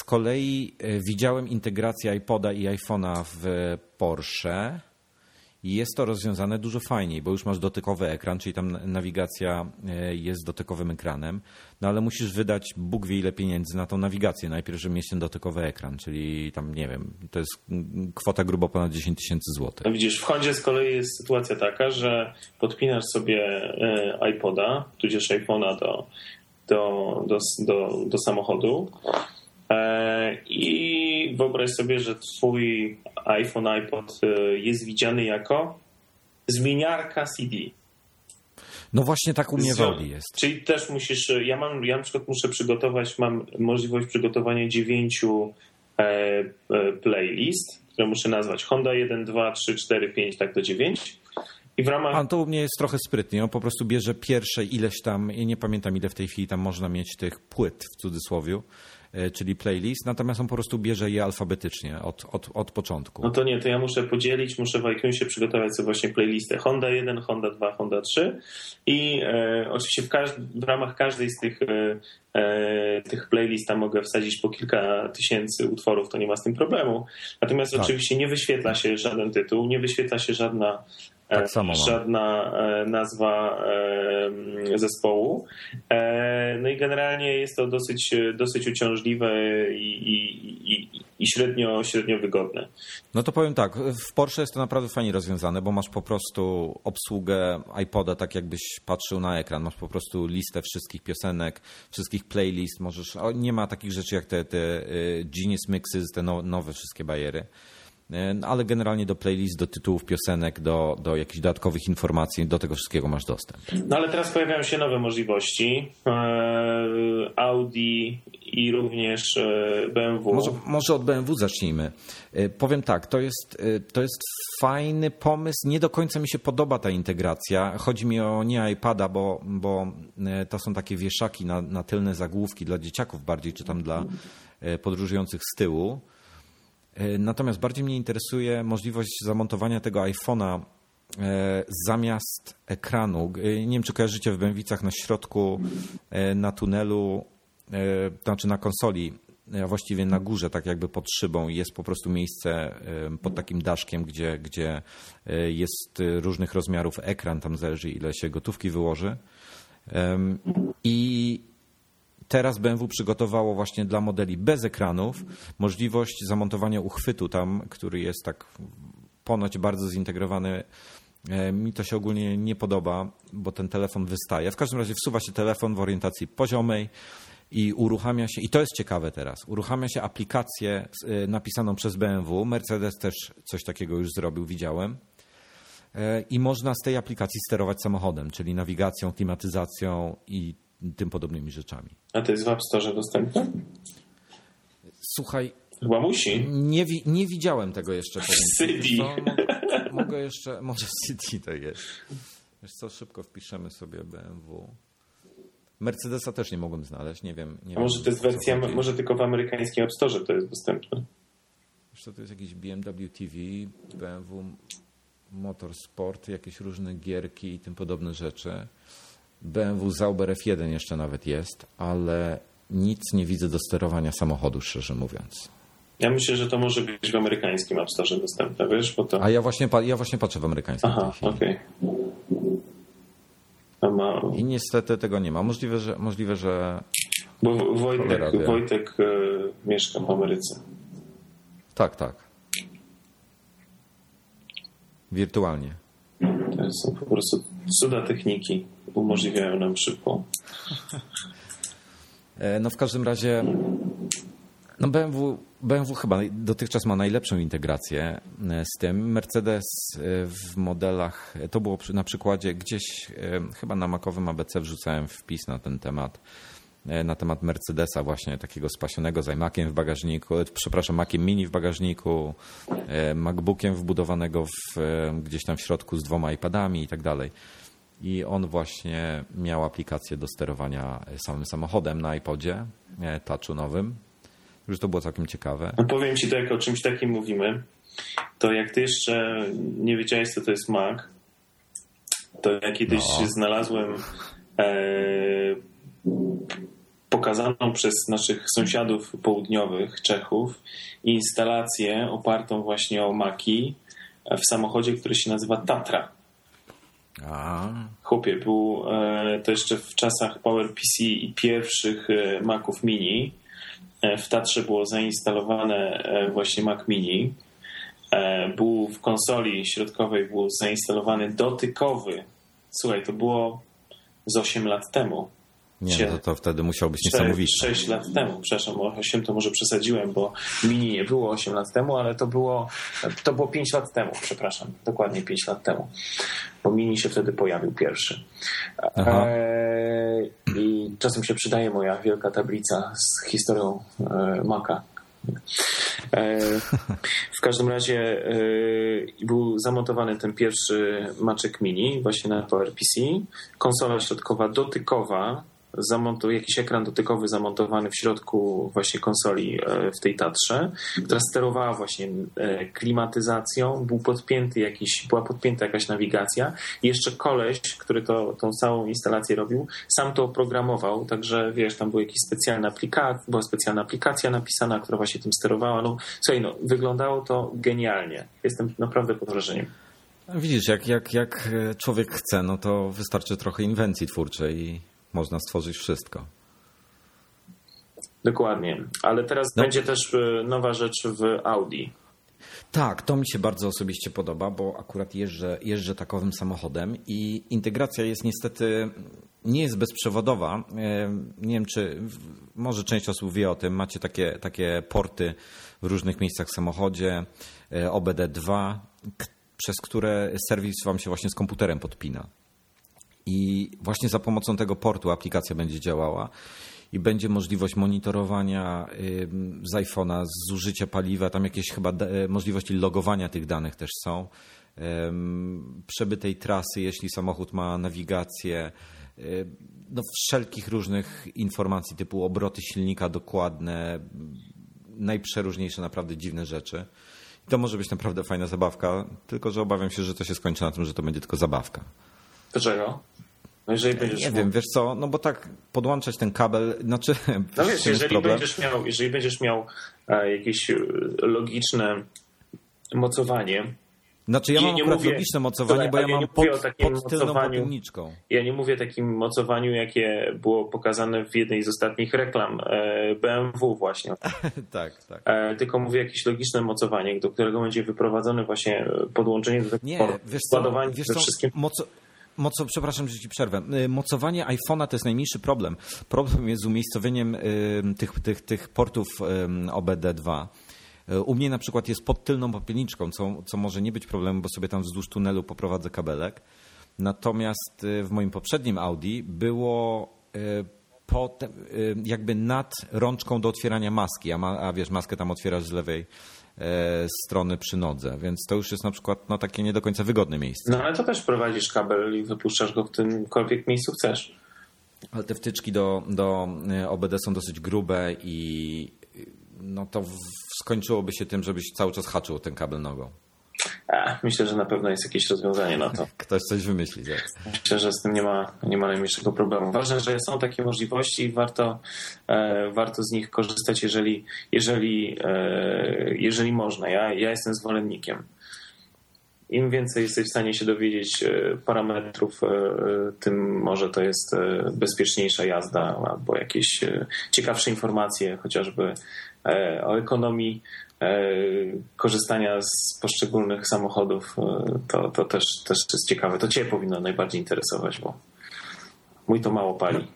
Z kolei widziałem integrację iPoda i iPhone'a w Porsche jest to rozwiązane dużo fajniej, bo już masz dotykowy ekran, czyli tam nawigacja e, jest dotykowym ekranem, no ale musisz wydać Bóg wie ile pieniędzy na tą nawigację. Najpierw, żeby mieć ten dotykowy ekran, czyli tam nie wiem, to jest kwota grubo ponad 10 tysięcy złotych. No widzisz, w Hondzie z kolei jest sytuacja taka, że podpinasz sobie e, iPoda, tudzież iPhone'a do, do, do, do, do samochodu I wyobraź sobie, że twój iPhone, iPod e, jest widziany jako zmieniarka CD. No właśnie tak u mnie woli jest. Czyli też musisz, ja mam, ja na przykład muszę przygotować, mam możliwość przygotowania dziewięciu e, playlist, które muszę nazwać Honda 1, 2, 3, 4, 5, tak do 9 I w ramach... A to u mnie jest trochę sprytnie. On po prostu bierze pierwsze ileś tam, nie pamiętam ile w tej chwili tam można mieć tych płyt w cudzysłowie, e, czyli playlist, natomiast on po prostu bierze je alfabetycznie od, od, od początku. No to nie, to ja muszę podzielić, muszę w iTunesie przygotować sobie właśnie playlistę Honda 1, Honda 2, Honda 3 i e, oczywiście w, w, ramach każdej z tych, e, e, tych playlist mogę wsadzić po kilka tysięcy utworów, to nie ma z tym problemu. Natomiast tak. oczywiście nie wyświetla się żaden tytuł, nie wyświetla się żadna tak e, samo żadna e, nazwa e, zespołu. No i generalnie jest to dosyć, dosyć uciążliwe i, i, i, i, średnio, średnio wygodne. No to powiem tak, w Porsche jest to naprawdę fajnie rozwiązane, bo masz po prostu obsługę iPoda, tak jakbyś patrzył na ekran. Masz po prostu listę wszystkich piosenek, wszystkich playlist. Możesz, nie ma takich rzeczy jak te, te Genius Mixes, te nowe wszystkie bajery. E, ale generalnie do playlist, do tytułów piosenek, do, do jakichś dodatkowych informacji, do tego wszystkiego masz dostęp. No ale teraz pojawiają się nowe możliwości. E, Audi i również e, BMW. Może, może od BMW zacznijmy. Powiem tak, to jest, to jest fajny pomysł. Nie do końca mi się podoba ta integracja. Chodzi mi o nie iPada, bo, bo to są takie wieszaki na, na tylne zagłówki dla dzieciaków bardziej, czy tam dla podróżujących z tyłu. E, natomiast bardziej mnie interesuje możliwość zamontowania tego iPhone'a e, zamiast ekranu. E, nie wiem, czy kojarzycie w Bębicach na środku, na tunelu, znaczy na konsoli, a właściwie na górze, tak jakby pod szybą, jest po prostu miejsce pod takim daszkiem, gdzie, gdzie jest różnych rozmiarów ekran, tam zależy ile się gotówki wyłoży. I Teraz BMW przygotowało właśnie dla modeli bez ekranów możliwość zamontowania uchwytu tam, który jest tak ponoć bardzo zintegrowany. E, mi to się ogólnie nie podoba, bo ten telefon wystaje. W każdym razie wsuwa się telefon w orientacji poziomej i uruchamia się, i to jest ciekawe teraz, uruchamia się aplikację e, napisaną przez BMW. Mercedes też coś takiego już zrobił, widziałem. E, I można z tej aplikacji sterować samochodem, czyli nawigacją, klimatyzacją i tym podobnymi rzeczami. A to jest w App Store dostępne? Słuchaj. Chyba musi. Nie, nie widziałem tego jeszcze. W City. mogę, mogę, jeszcze, może City to jest. Wiesz co, szybko wpiszemy sobie BMW. Mercedesa też nie mogłem znaleźć, nie wiem. Nie A może to jest wersja, może tylko w amerykańskim App Store to jest dostępne. Wiesz co, to jest jakiś BMW TV, BMW Motorsport, jakieś różne gierki i tym podobne rzeczy. BMW Zauber F1 jeszcze nawet jest, ale nic nie widzę do sterowania samochodu, szczerze mówiąc. Ja myślę, że to może być w amerykańskim App Store dostępne, wiesz? Bo to... A ja właśnie, ja właśnie patrzę w amerykańskim. Aha, okej. Okay. Ma... I niestety tego nie ma. Możliwe, że... Możliwe, że... Bo Wojtek, Wojtek e, mieszka w Ameryce. Tak, tak. Wirtualnie. To są po prostu cuda techniki umożliwiają nam szybko. E, no w każdym razie no BMW, BMW chyba dotychczas ma najlepszą integrację e, z tym. Mercedes e, w modelach, to było na przykładzie gdzieś, chyba na makowym ABC wrzucałem wpis na ten temat, na temat Mercedesa właśnie takiego spasionego z iMaciem w bagażniku, przepraszam, Maciem Mini w bagażniku, MacBookiem wbudowanego w, gdzieś tam w środku z dwoma iPadami i tak dalej i on właśnie miał aplikację do sterowania samym samochodem na iPodzie e, touchu nowym. Już to było całkiem ciekawe. No powiem ci, to jak o czymś takim mówimy, to jak ty jeszcze nie wiedziałeś, co to jest Mac, to ja kiedyś no. znalazłem e, pokazaną przez naszych sąsiadów południowych, Czechów, instalację opartą właśnie o Maki w samochodzie, który się nazywa Tatra. A. Chłopie, był e, to jeszcze w czasach PowerPC i pierwszych e, Maców Mini. E, w Tatrze było zainstalowane właśnie Mac Mini. Był w konsoli środkowej był zainstalowany dotykowy. Słuchaj, to było z 8 lat temu. Nie, no to, to wtedy musiał być niesamowite. 6 lat temu, przepraszam, 8 to może przesadziłem, bo mini nie było 8 lat temu, ale to było, to było 5 lat temu, przepraszam, dokładnie 5 lat temu, bo mini się wtedy pojawił pierwszy. E, I czasem się przydaje moja wielka tablica z historią e, Maca W każdym razie był zamontowany ten pierwszy Maczek Mini właśnie na PowerPC. Konsola środkowa dotykowa zamontował jakiś ekran dotykowy zamontowany w środku właśnie konsoli e, w tej Tatrze, która sterowała właśnie e, klimatyzacją, był podpięty jakiś, była podpięta jakaś nawigacja i jeszcze koleś, który to, tą całą instalację robił, sam to oprogramował, także wiesz, tam była jakaś specjalna aplikacja, była specjalna aplikacja napisana, która właśnie tym sterowała. No, słuchaj, no, wyglądało to genialnie. Jestem naprawdę pod wrażeniem. Widzisz, jak, jak, jak człowiek chce, no to wystarczy trochę inwencji twórczej i można stworzyć wszystko. Dokładnie, ale teraz no. będzie też e, nowa rzecz w Audi. Tak, to mi się bardzo osobiście podoba, bo akurat jeżdżę, jeżdżę takowym samochodem i integracja jest niestety nie jest bezprzewodowa. E, nie wiem, czy może część osób wie o tym. Macie takie, takie porty w różnych miejscach w samochodzie, e, OBD2, przez które serwis wam się właśnie z komputerem podpina. I właśnie za pomocą tego portu aplikacja będzie działała i będzie możliwość monitorowania z iPhone'a zużycia paliwa, tam jakieś chyba e, możliwości logowania tych danych też są, przebytej trasy, jeśli samochód ma nawigację, no wszelkich różnych informacji typu obroty silnika dokładne, najprzeróżniejsze naprawdę dziwne rzeczy. I to może być naprawdę fajna zabawka, tylko że obawiam się, że to się skończy na tym, że to będzie tylko zabawka. Dlaczego? No jeżeli będziesz nie wiem, wiesz co, no bo tak podłączać ten kabel, znaczy... No wiesz, jeżeli będziesz, miał, jeżeli będziesz miał e, jakieś e, logiczne mocowanie, znaczy ja mam nie, mówię, logiczne mocowanie, bo ja, ja mam pod, pod tylną. Ja nie mówię o takim mocowaniu, jakie było pokazane w jednej z ostatnich reklam e, BMW właśnie. tak, tak. Tylko mówię jakieś logiczne mocowanie, do którego będzie wyprowadzone właśnie podłączenie do takiego nie, wiesz co, wiesz co, wszystkim. Moco Moco, przepraszam, że ci przerwę. Y, mocowanie iPhone'a to jest najmniejszy problem. Problem jest z umiejscowieniem y, tych, tych, tych portów OBD2. Y, u mnie na przykład jest pod tylną popielniczką, co, co może nie być problemem, bo sobie tam wzdłuż tunelu poprowadzę kabelek. Natomiast w moim poprzednim Audi było po, jakby nad rączką do otwierania maski, a, ma, a wiesz, maskę tam otwierasz z lewej strony przy nodze, więc to już jest na przykład no, takie nie do końca wygodne miejsce. No ale to też prowadzisz kabel i wypuszczasz go w tymkolwiek miejscu chcesz. Ale te wtyczki do, do e, OBD są dosyć grube i no to skończyłoby się tym, żebyś cały czas haczył ten kabel nogą. A, myślę, że na pewno jest jakieś rozwiązanie na to. Ktoś coś wymyśli. Tak? Myślę, że z tym nie ma, nie ma najmniejszego problemu. Ważne, że są takie możliwości i warto, e, warto z nich korzystać, jeżeli, jeżeli, e, jeżeli można. Ja, ja jestem zwolennikiem. Im więcej jesteś w stanie się dowiedzieć e, parametrów, e, tym może to jest e, bezpieczniejsza jazda albo jakieś ciekawsze informacje, chociażby o ekonomii E, korzystania z poszczególnych samochodów, e, to, to też, też jest ciekawe. To Cię powinno najbardziej interesować, bo mój to mało pali.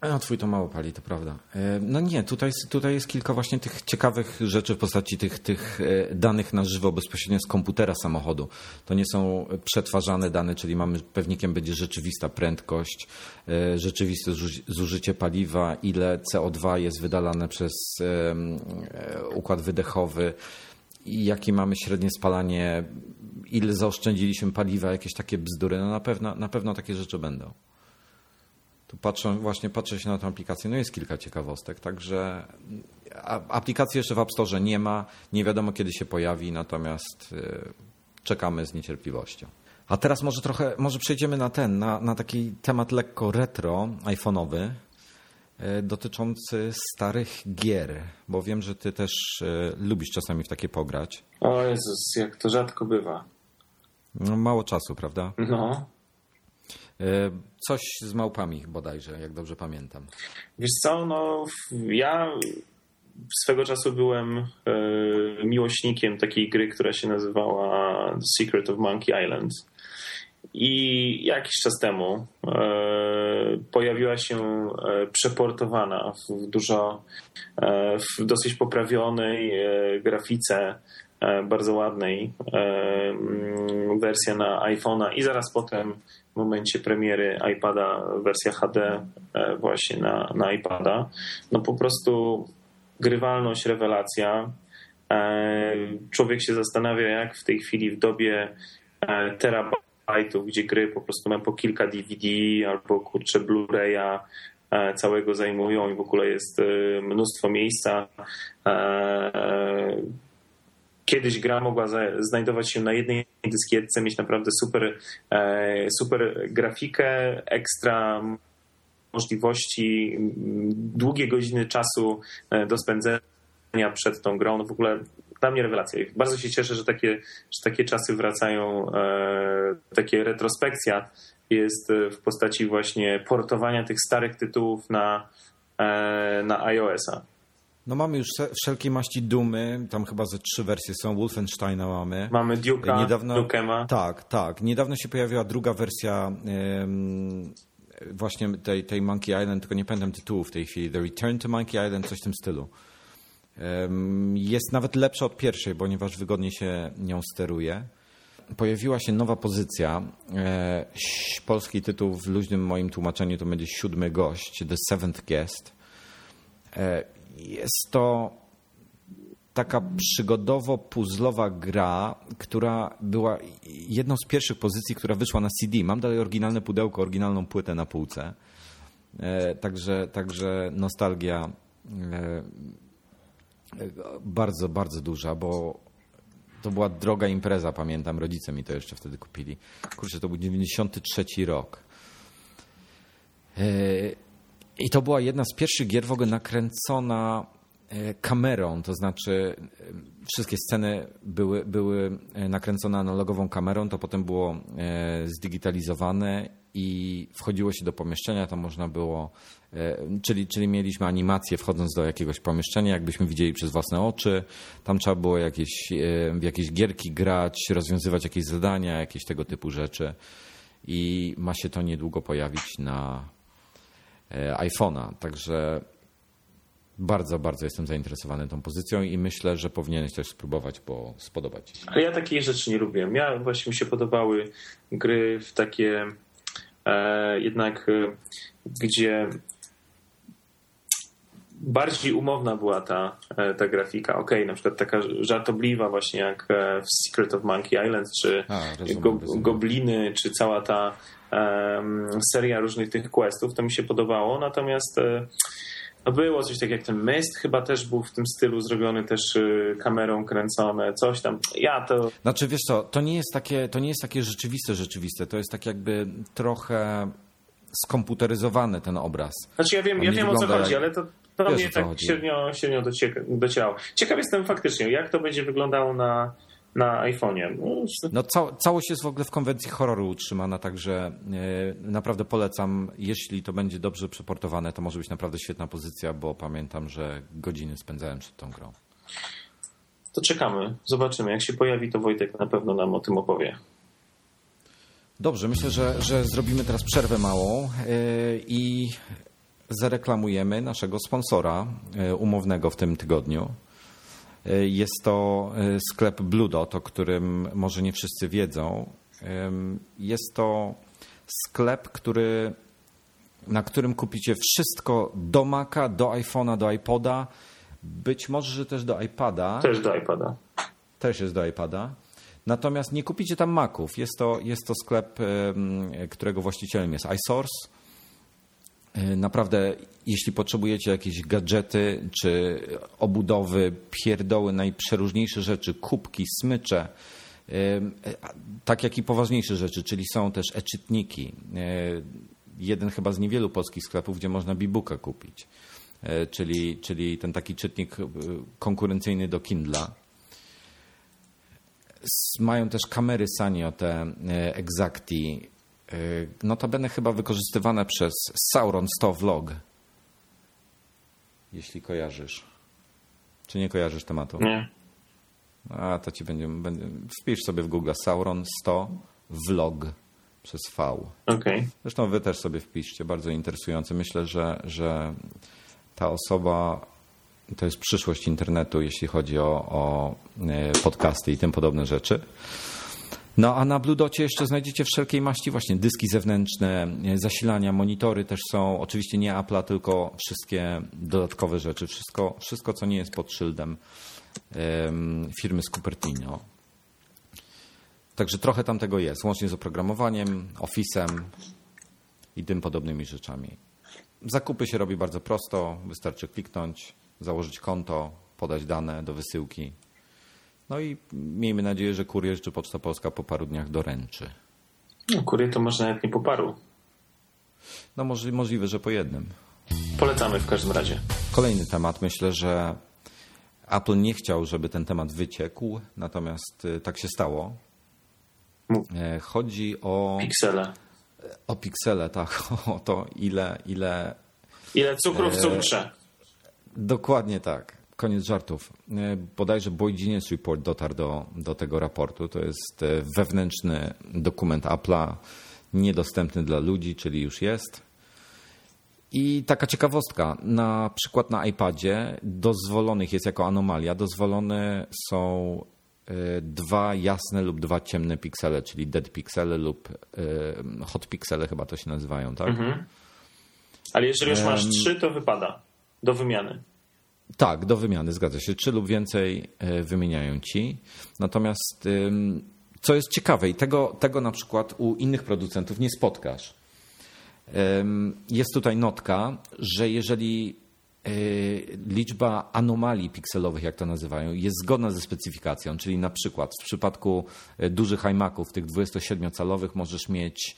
A twój to mało pali, to prawda. E, no nie, tutaj, tutaj jest kilka właśnie tych ciekawych rzeczy w postaci tych, tych e, danych na żywo bezpośrednio z komputera samochodu. To nie są przetwarzane dane, czyli mamy pewnikiem będzie rzeczywista prędkość, e, rzeczywiste zużycie paliwa, ile CO2 jest wydalane przez układ wydechowy jakie mamy średnie spalanie, ile zaoszczędziliśmy paliwa, jakieś takie bzdury. No na pewno, na pewno takie rzeczy będą. Tu patrzę, właśnie patrzę się na tę aplikację, no jest kilka ciekawostek, także aplikacji jeszcze w App Store nie ma, nie wiadomo kiedy się pojawi, natomiast y, czekamy z niecierpliwością. A teraz może trochę, może przejdziemy na ten, na, na taki temat lekko retro, iPhone'owy, y, dotyczący starych gier, bo wiem, że ty też y, lubisz czasami w takie pograć. O Jezus, jak to rzadko bywa. No, mało czasu, prawda? No. E, coś z małpami bodajże, jak dobrze pamiętam. Wiesz co, no ja swego czasu byłem e, miłośnikiem takiej gry, która się nazywała The Secret of Monkey Island. I jakiś czas temu e, pojawiła się przeportowana w dużo, w dosyć poprawionej grafice, bardzo ładnej wersja na iPhone'a i zaraz potem w momencie premiery iPada wersja HD e, właśnie na, na iPada, no po prostu grywalność, rewelacja. Człowiek się zastanawia, jak w tej chwili w dobie terabajtów, gdzie gry po prostu mają po kilka DVD albo kurczę Blu-raya całego zajmują i w ogóle jest mnóstwo miejsca kiedyś gra mogła znajdować się na jednej dyskietce, mieć naprawdę super, e, super grafikę, ekstra możliwości, długie godziny czasu e, do spędzenia przed tą grą. No w ogóle dla mnie rewelacja. Bardzo się cieszę, że takie, że takie czasy wracają, e, takie retrospekcja jest w postaci właśnie portowania tych starych tytułów na, na iOS-a. No mamy już wszelkie maści dumy, tam chyba ze trzy wersje są, Wolfensteina mamy. Mamy Duke'a, Niedawno, Dukema. Tak, tak. Niedawno się pojawiła druga wersja um, właśnie tej, tej Monkey Island, tylko nie pamiętam tytułu w tej chwili. The Return to Monkey Island, coś w tym stylu. Jest nawet lepsza od pierwszej, ponieważ wygodnie się nią steruje. Pojawiła się nowa pozycja. E, polski tytuł w luźnym moim tłumaczeniu to będzie siódmy gość, The Seventh Guest. E, jest to taka przygodowo-puzzlowa gra, która była jedną z pierwszych pozycji, która wyszła na CD. Mam dalej oryginalne pudełko, oryginalną płytę na półce. E, także, także nostalgia e, bardzo, bardzo duża, bo to była droga impreza, pamiętam. Rodzice mi to jeszcze wtedy kupili. Kurczę, to był 93 rok. I to była jedna z pierwszych gier w ogóle nakręcona e, kamerą, to znaczy e, wszystkie sceny były, były e, nakręcone analogową kamerą, to potem było zdigitalizowane i wchodziło się do pomieszczenia, to można było, czyli, czyli mieliśmy animację wchodząc do jakiegoś pomieszczenia, jakbyśmy widzieli przez własne oczy, tam trzeba było jakieś, w jakieś gierki grać, rozwiązywać jakieś zadania, jakieś tego typu rzeczy. I ma się to niedługo pojawić na iPhone'a. Także bardzo, bardzo jestem zainteresowany tą pozycją i myślę, że powinieneś też spróbować, bo spodobać ci się. Ale ja takiej rzeczy nie lubiłem. Ja właśnie mi się podobały gry w takie e, jednak, e, gdzie bardziej umowna była ta, e, ta grafika. Okej, okay, na przykład taka żartobliwa właśnie jak w Secret of Monkey Island, czy A, rozumiem, go, rozumiem. Gobliny, czy cała ta seria różnych tych questów, to mi się podobało, natomiast e, no było coś takiego jak ten Mist, chyba też był w tym stylu zrobiony też e, kamerą kręcone, coś tam. Ja to... Znaczy wiesz co, to nie jest takie, to nie jest takie rzeczywiste, rzeczywiste, to jest tak jakby trochę skomputeryzowany ten obraz. Znaczy ja wiem, ja wiem o co chodzi, jak... ale to, to mnie tak średnio, średnio docierało. Ciekaw jestem faktycznie, jak to będzie wyglądało na na iPhone'ie. No, no ca całość jest w ogóle w konwencji horroru utrzymana, także yy, naprawdę polecam. Jeśli to będzie dobrze przeportowane, to może być naprawdę świetna pozycja, bo pamiętam, że godziny spędzałem przed tą grą. To czekamy, zobaczymy. Jak się pojawi, to Wojtek na pewno nam o tym opowie. Dobrze, myślę, że, że zrobimy teraz przerwę małą yy, i zareklamujemy naszego sponsora yy, umownego w tym tygodniu. E, jest to e, sklep Blue Dot, o którym może nie wszyscy wiedzą. Jest to sklep, który, na którym kupicie wszystko do Maca, do iPhone'a, do iPoda, być może że też do iPada. Też do iPada. Też jest do iPada. Natomiast nie kupicie tam Maców. Jest to, jest to sklep, którego właścicielem jest iSource. E, naprawdę, jeśli potrzebujecie jakieś gadżety czy obudowy, pierdoły, najprzeróżniejsze rzeczy, kubki, smycze, e, tak jak i poważniejsze rzeczy, czyli są też e-czytniki. E, jeden chyba z niewielu polskich sklepów, gdzie można bibuka kupić, czyli, czyli ten taki czytnik konkurencyjny do Kindla. Mają też kamery Sanyo, te Exacti, notabene chyba wykorzystywane przez Sauron 100 Vlog. Jeśli kojarzysz. Czy nie kojarzysz tematu? Nie. A to ci będzie, będzie wpisz sobie w Google Sauron 100 Vlog przez V. Okay. Zresztą wy też sobie wpiszcie, bardzo interesujące. Myślę, że, że ta osoba to jest przyszłość internetu, jeśli chodzi o, o e, podcasty i tym podobne rzeczy. No a na Bluedocie jeszcze znajdziecie wszelkiej maści właśnie dyski zewnętrzne, zasilania, monitory też są. Oczywiście nie Apple'a, tylko wszystkie dodatkowe rzeczy. Wszystko, wszystko co nie jest pod szyldem firmy z Cupertino. Także trochę tam tego jest, łącznie z oprogramowaniem, Office'em i tym podobnymi rzeczami. Zakupy się robi bardzo prosto, wystarczy kliknąć, założyć konto, podać dane do wysyłki. No i miejmy nadzieję, że kurier czy Poczta Polska po paru dniach doręczy. No, kurier to może nawet nie po paru. No możliwe, że po jednym. Polecamy w każdym razie. Kolejny temat. Myślę, że Apple nie chciał, żeby ten temat wyciekł, natomiast y, tak się stało. E, chodzi o. Piksele. O piksele, tak. O to, ile. Ile, ile cukru w e, cukrze. Dokładnie tak. Koniec żartów. E, bodajże Boy Genius Report dotarł do, do tego raportu. To jest wewnętrzny dokument Apple'a, niedostępny dla ludzi, czyli już jest. I taka ciekawostka, na przykład na iPadzie dozwolonych jest jako anomalia, dozwolone są e, dwa jasne lub dwa ciemne piksele, czyli dead piksele lub e, hot piksele chyba to się nazywają, tak? Mhm. Ale jeżeli już masz trzy, to wypada do wymiany. Tak, do wymiany, zgadza się. Trzy lub więcej e, wymieniają ci. Natomiast co jest ciekawe i tego, tego na przykład u innych producentów nie spotkasz jest tutaj notka, że jeżeli e, liczba anomalii pikselowych, jak to nazywają, jest zgodna ze specyfikacją, czyli na przykład w przypadku e, dużych iMaców, tych 27-calowych, możesz mieć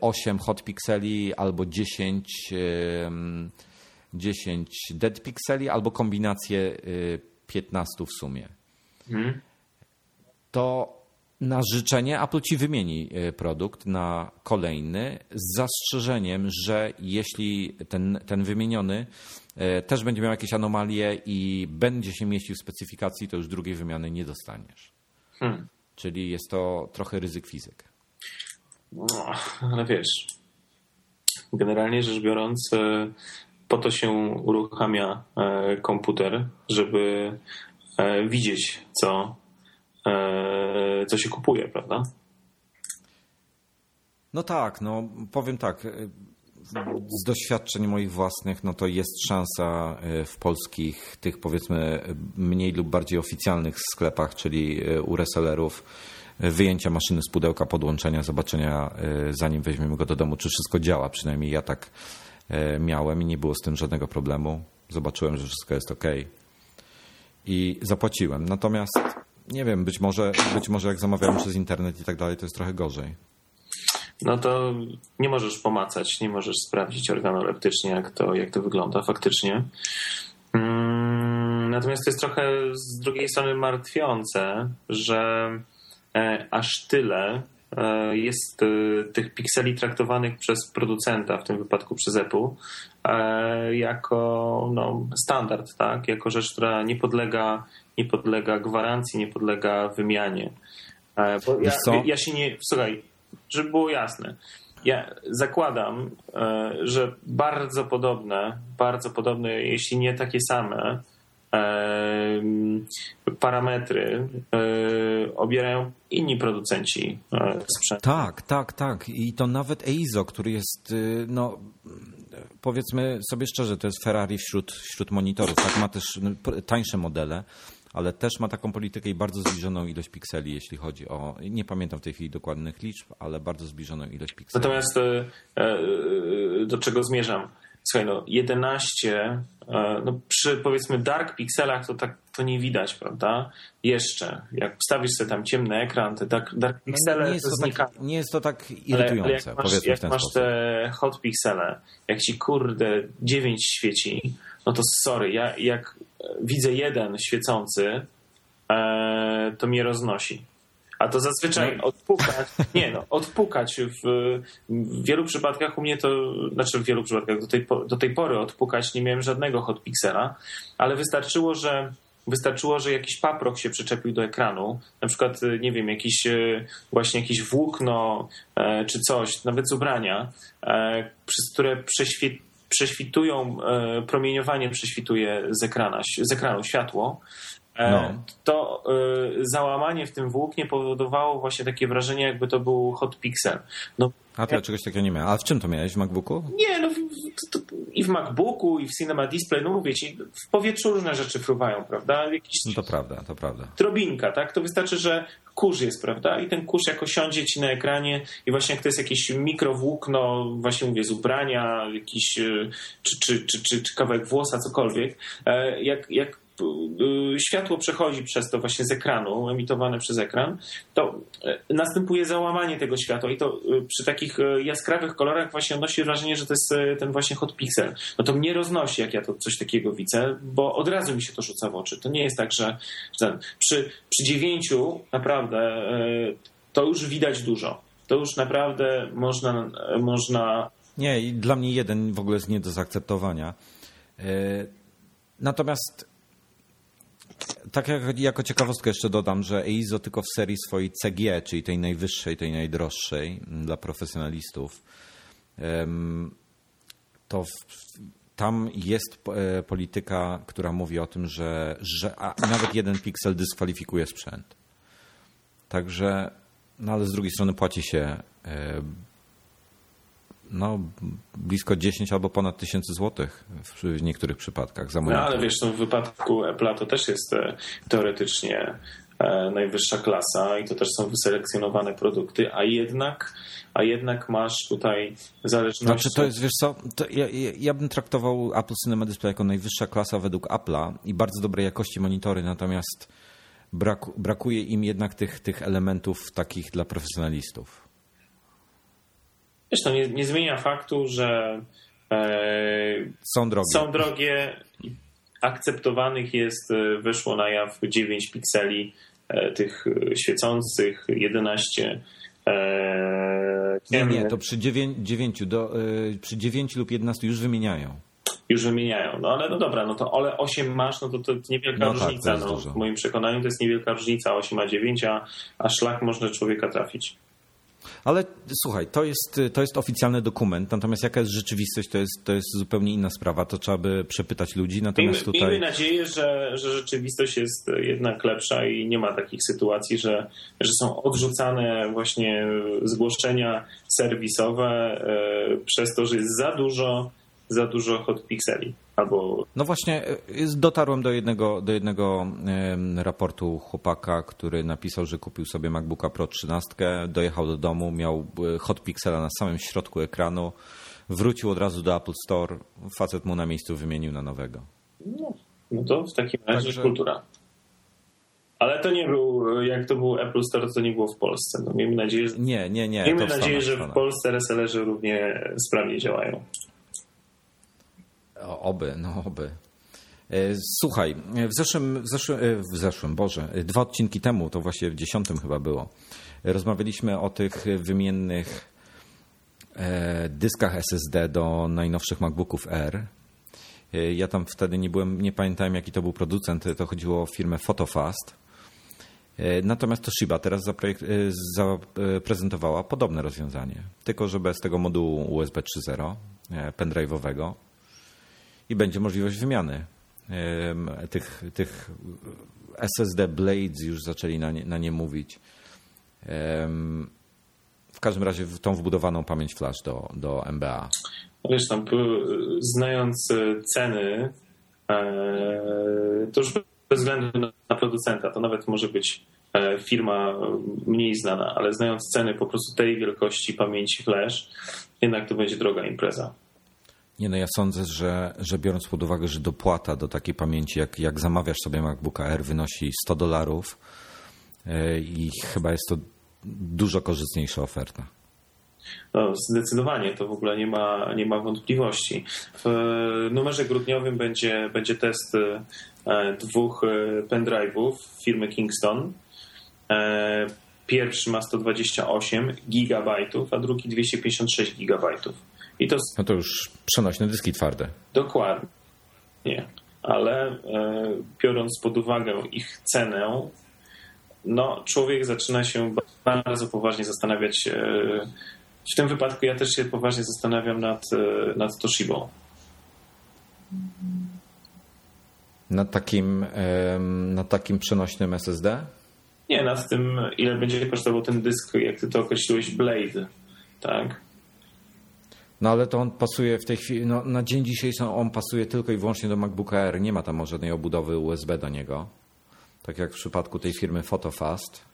8 e, hot pikseli albo 10, 10 dead pikseli, albo kombinację 15 w sumie. Hmm. To na życzenie Apple ci wymieni e, produkt na kolejny z zastrzeżeniem, że jeśli ten, ten wymieniony e, też będzie miał jakieś anomalie i będzie się mieścił w specyfikacji, to już drugiej wymiany nie dostaniesz. Hmm. Czyli jest to trochę ryzyk fizyk. No, ale wiesz, generalnie rzecz biorąc, po to się uruchamia komputer, żeby widzieć, co E, co się kupuje, prawda? No tak, no powiem tak. E, z doświadczeń moich własnych, no to jest szansa e, w polskich, tych powiedzmy mniej lub bardziej oficjalnych sklepach, czyli u resellerów, wyjęcia maszyny z pudełka, podłączenia, zobaczenia, zanim weźmiemy go do domu, czy wszystko działa. Przynajmniej ja tak miałem i nie było z tym żadnego problemu. Zobaczyłem, że wszystko jest ok i zapłaciłem. Natomiast nie wiem, być może, być może jak zamawiałem przez internet i tak dalej, to jest trochę gorzej. No to nie możesz pomacać, nie możesz sprawdzić organoleptycznie, jak to, jak to wygląda faktycznie. Mm, natomiast to jest trochę z drugiej strony martwiące, że e, aż tyle e, jest e, tych pikseli traktowanych przez producenta, w tym wypadku przez Apple, jako no, standard, tak? jako rzecz, która nie podlega nie podlega gwarancji, nie podlega wymianie. E, bo ja, ja się nie. Słuchaj, żeby było jasne. Ja zakładam, e, że bardzo podobne, bardzo podobne, jeśli nie takie same, e, parametry obierają inni producenci sprzętu. Tak, tak, tak. I to nawet EIZO, który jest, no, powiedzmy sobie szczerze, to jest Ferrari wśród, wśród monitorów. Tak, ma też no, tańsze modele ale też ma taką politykę i bardzo zbliżoną ilość pikseli, jeśli chodzi o, nie pamiętam w tej chwili dokładnych liczb, ale bardzo zbliżoną ilość pikseli. Natomiast e, e, do czego zmierzam? Słuchaj, no 11, e, no przy powiedzmy dark pikselach to tak to nie widać, prawda? Jeszcze. Jak wstawisz sobie tam ciemny ekran, te dark, dark no, piksele no nie, jest to, to tak, nie jest to tak irytujące, ale, ale jak masz, jak masz te hot piksele, jak ci kurde 9 świeci, no to sorry, ja jak widzę jeden świecący, e, to mnie roznosi. A to zazwyczaj no. odpukać, nie no, odpukać w, w, wielu przypadkach u mnie to, znaczy w wielu przypadkach do tej, do tej pory odpukać nie miałem żadnego hotpixela, ale wystarczyło, że wystarczyło, że jakiś paprok się przyczepił do ekranu, na przykład, nie wiem, jakiś e, właśnie jakieś włókno e, czy coś, nawet z ubrania, przez które prześwitują, e, promieniowanie prześwituje z, ekrana, z ekranu światło no. to załamanie w tym włóknie powodowało właśnie takie wrażenie, jakby to był hot pixel. No, a to ja czegoś takiego nie miałem. A w czym to miałeś? W MacBooku? Nie, no to, to, i w MacBooku, i w Cinema Display, no mówię ci, w powietrzu różne rzeczy fruwają, prawda? Jakiś no to prawda, to prawda. Drobinka, tak? To wystarczy, że kurz jest, prawda? I ten kurz jako siądzie ci na ekranie i właśnie jak to jest jakieś mikrowłókno, właśnie mówię, z ubrania, jakiś, czy, czy, czy, czy, czy kawałek włosa, cokolwiek, jak, jak światło przechodzi przez to właśnie z ekranu, emitowane przez ekran, to y, następuje załamanie tego światła i to y, przy takich jaskrawych kolorach właśnie odnosi wrażenie, że to jest ten właśnie hot pixel. No to mnie roznosi, jak ja to coś takiego widzę, bo od razu mi się to rzuca w oczy. To nie jest tak, że, że przy, przy dziewięciu naprawdę to już widać dużo. To już naprawdę można, można... Nie, i dla mnie jeden w ogóle jest nie do zaakceptowania. Natomiast tak jak, jako ciekawostkę jeszcze dodam, że EIZO tylko w serii swojej CG, czyli tej najwyższej, tej najdroższej mm, dla profesjonalistów, to w, tam jest e, polityka, która mówi o tym, że, że nawet jeden piksel dyskwalifikuje sprzęt. Także, no ale z drugiej strony płaci się e, no, blisko 10 albo ponad tysięcy złotych w niektórych przypadkach za No ale wiesz, no, w wypadku Apple'a to też jest e, teoretycznie e, najwyższa klasa i to też są wyselekcjonowane produkty, a jednak, a jednak masz tutaj zależność. Znaczy to jest, wiesz co, ja, ja, bym traktował Apple Cinema Display jako najwyższa klasa według Apple'a i bardzo dobrej jakości monitory, natomiast brakuje im jednak tych, tych elementów takich dla profesjonalistów. Wiesz, to nie, nie zmienia faktu, że e, są drogie. Są drogie. Akceptowanych jest, e, wyszło na jaw 9 pikseli e, tych świecących, 11 e, nie, nie, to przy 9, 9, do, przy 9 lub 11 już wymieniają. Już wymieniają. No ale no dobra, no to ale 8 masz, no to to niewielka no różnica. Tak, no, w moim przekonaniu to jest niewielka różnica. 8 a 9, a, a szlak można człowieka trafić. Ale słuchaj, to jest, to jest oficjalny dokument, natomiast jaka jest rzeczywistość, to jest, to jest zupełnie inna sprawa. To trzeba by przepytać ludzi. Natomiast miejmy, tutaj... miejmy nadzieję, że, że rzeczywistość jest jednak lepsza i nie ma takich sytuacji, że, że są odrzucane właśnie zgłoszenia serwisowe e, przez to, że jest za dużo, za dużo hot pixeli. Albo... No właśnie, e, dotarłem do jednego, do jednego raportu chłopaka, który napisał, że kupił sobie MacBooka Pro 13, dojechał do domu, miał e, hot pixela na samym środku ekranu, wrócił od razu do Apple Store, facet mu na miejscu wymienił na nowego. No, no to w takim razie Także... kultura. Ale to nie był, jak to był Apple Store, to nie było w Polsce. No, miejmy nadzieję, że, nie, nie, nie, miejmy nadzieję, że w Polsce resellerzy równie sprawnie działają. Oby, no oby. E, słuchaj, w zeszłym, w zeszłym, e, w zeszłym, Boże, dwa odcinki temu, to właśnie w dziesiątym chyba było, rozmawialiśmy o tych wymiennych e, dyskach SSD do najnowszych MacBooków R. Ja tam wtedy nie byłem, nie pamiętałem jaki to był producent, to chodziło o firmę Photofast. Natomiast Toshiba teraz zaprezentowała podobne rozwiązanie, tylko że bez tego modułu USB 3.0 pendrive'owego i będzie możliwość wymiany tych, tych SSD Blades już zaczęli na nie, na nie mówić. W każdym razie tą wbudowaną pamięć flash do, do MBA. Wiesz, tam znając e, ceny, e, to już bez względu na producenta, to nawet może być e, firma mniej znana, ale znając ceny po prostu tej wielkości pamięci flash, jednak to będzie droga impreza. Nie no, ja sądzę, że, że biorąc pod uwagę, że dopłata do takiej pamięci, jak, jak zamawiasz sobie MacBooka Air, wynosi 100 dolarów e, i chyba jest to dużo korzystniejsza oferta. No, zdecydowanie, to w ogóle nie ma, nie ma wątpliwości. W numerze grudniowym będzie, będzie test e, dwóch e, pendrive'ów firmy Kingston. Pierwszy ma 128 gigabajtów, a drugi 256 gigabajtów. I to, no to już przenośne dyski twarde. Dokładnie. Nie. Ale e, biorąc pod uwagę ich cenę, no, człowiek zaczyna się bardzo poważnie zastanawiać. E, w tym wypadku ja też się poważnie zastanawiam nad, e, nad Toshibą. Na takim, na takim przenośnym SSD? Nie, nad tym, ile będzie kosztował ten dysk, jak ty to określiłeś, Blade, tak? No ale to on pasuje w tej chwili, no, na dzień dzisiejszy on pasuje tylko i wyłącznie do MacBooka Air. Nie ma tam żadnej obudowy USB do niego. Tak jak w przypadku tej firmy PhotoFast.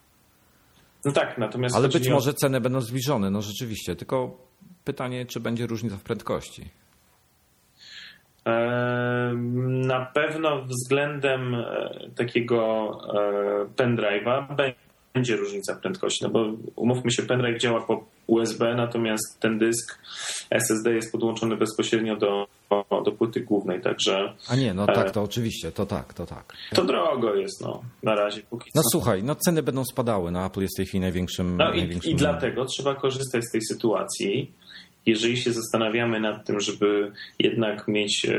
No tak, natomiast. Ale być może ceny będą zbliżone, no rzeczywiście. Tylko pytanie, czy będzie różnica w prędkości. Na pewno względem e, takiego e, pendrive'a będzie różnica prędkości, no bo umówmy się, pendrive działa po USB, natomiast ten dysk SSD jest podłączony bezpośrednio do, do płyty głównej, także... A nie, no tak, to oczywiście, to tak, to tak. To drogo jest, no, na razie póki No co. słuchaj, no ceny będą spadały, no Apple jest w tej chwili największym... No największym i, i dlatego trzeba korzystać z tej sytuacji, jeżeli się zastanawiamy nad tym, żeby jednak mieć e,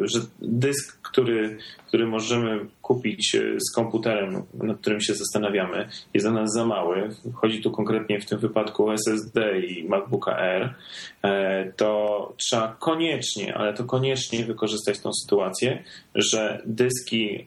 że dysk, który, który możemy kupić e, z komputerem, nad którym się zastanawiamy, jest dla nas za mały, chodzi tu konkretnie w tym wypadku o SSD i MacBooka Air, e, to trzeba koniecznie, ale to koniecznie wykorzystać tą sytuację, że dyski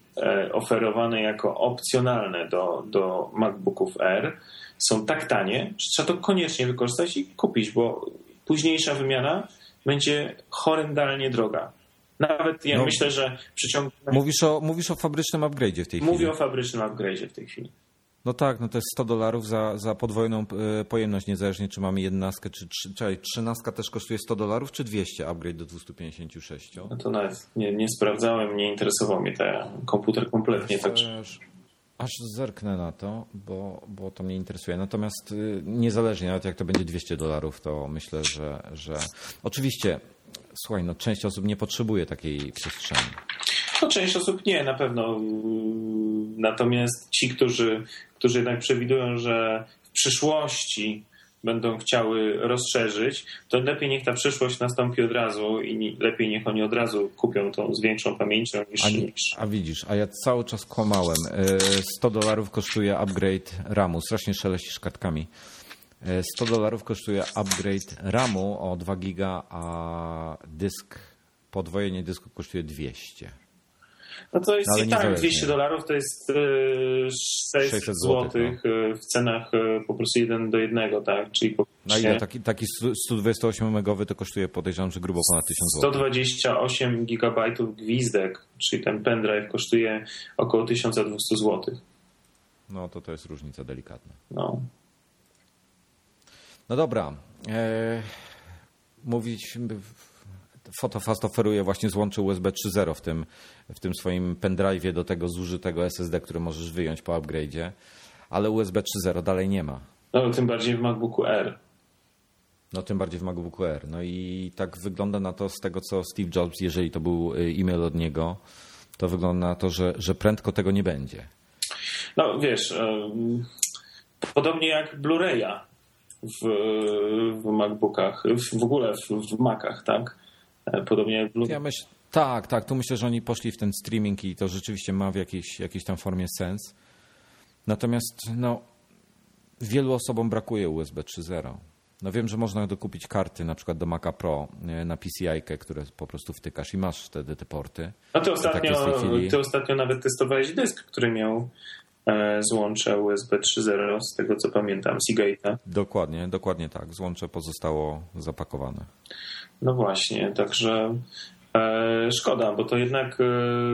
oferowane jako opcjonalne do, do MacBooków Air są tak tanie, że trzeba to koniecznie wykorzystać i kupić, bo późniejsza wymiana będzie horrendalnie droga. Nawet ja no, myślę, że w przeciągu. Mówisz o, mówisz o fabrycznym upgrade'zie w tej chwili. Mówię o fabrycznym upgrade'zie w tej chwili. No tak, no to jest 100 dolarów za, za podwójną e, pojemność, niezależnie czy mamy 11 czy, czy, czy 13 też kosztuje 100 dolarów, czy 200 upgrade do 256? No to nawet nie, nie sprawdzałem, nie interesował mnie ten komputer kompletnie. Także... Aż zerknę na to, bo, bo to mnie interesuje. Natomiast y, niezależnie, nawet jak to będzie 200 dolarów, to myślę, że, że oczywiście, słuchaj, no, część osób nie potrzebuje takiej przestrzeni. No, część osób nie, na pewno. Natomiast ci, którzy, którzy jednak przewidują, że w przyszłości będą chciały rozszerzyć, to lepiej niech ta przyszłość nastąpi od razu i lepiej niech oni od razu kupią tą z większą pamięcią niż... A, niż... a widzisz, a ja cały czas kłamałem. 100 e, dolarów kosztuje upgrade RAMu, strasznie szeleścisz kartkami. 100 e, dolarów kosztuje upgrade RAMu o 2 giga, a dysk, podwojenie dysku kosztuje 200. No to jest no, i tak 200 dolarów to jest 600 e, zł no. w cenach e, po prostu 1 do 1, tak? Czyli po Na ile taki, taki 128 megowy to kosztuje podejrzewam, że grubo ponad 1000 zł. 128 gigabajtów gwizdek, czyli ten pendrive kosztuje około 1200 zł. No to to jest różnica delikatna. No. No dobra. E, mówić Photofast oferuje właśnie złącze USB 3.0 w tym, w tym swoim pendrive'ie do tego zużytego SSD, który możesz wyjąć po upgrade'zie, ale USB 3.0 dalej nie ma. No tym bardziej w MacBooku R. No tym bardziej w MacBooku R. No i tak wygląda na to z tego, co Steve Jobs, jeżeli to był y, e-mail od niego, to wygląda na to, że, że prędko tego nie będzie. No wiesz, podobnie jak Blu-raya w, w MacBookach, w ogóle w, w Macach, tak? E, podobnie jak Blue. Ja myśl, tak, tak. Tu myślę, że oni poszli w ten streaming i to rzeczywiście ma w jakiejś, jakiejś tam formie sens. Natomiast no, wielu osobom brakuje USB 3.0. No wiem, że można dokupić karty na przykład do Maca Pro e, na PCI, które po prostu wtykasz i masz wtedy te porty. No ty ostatnio, tak chwili... ty ostatnio nawet testowałeś dysk, który miał złącze USB 3.0, z tego co pamiętam, Seagate'a. Dokładnie, dokładnie tak. Złącze pozostało zapakowane. No właśnie, także e, szkoda, bo to jednak e,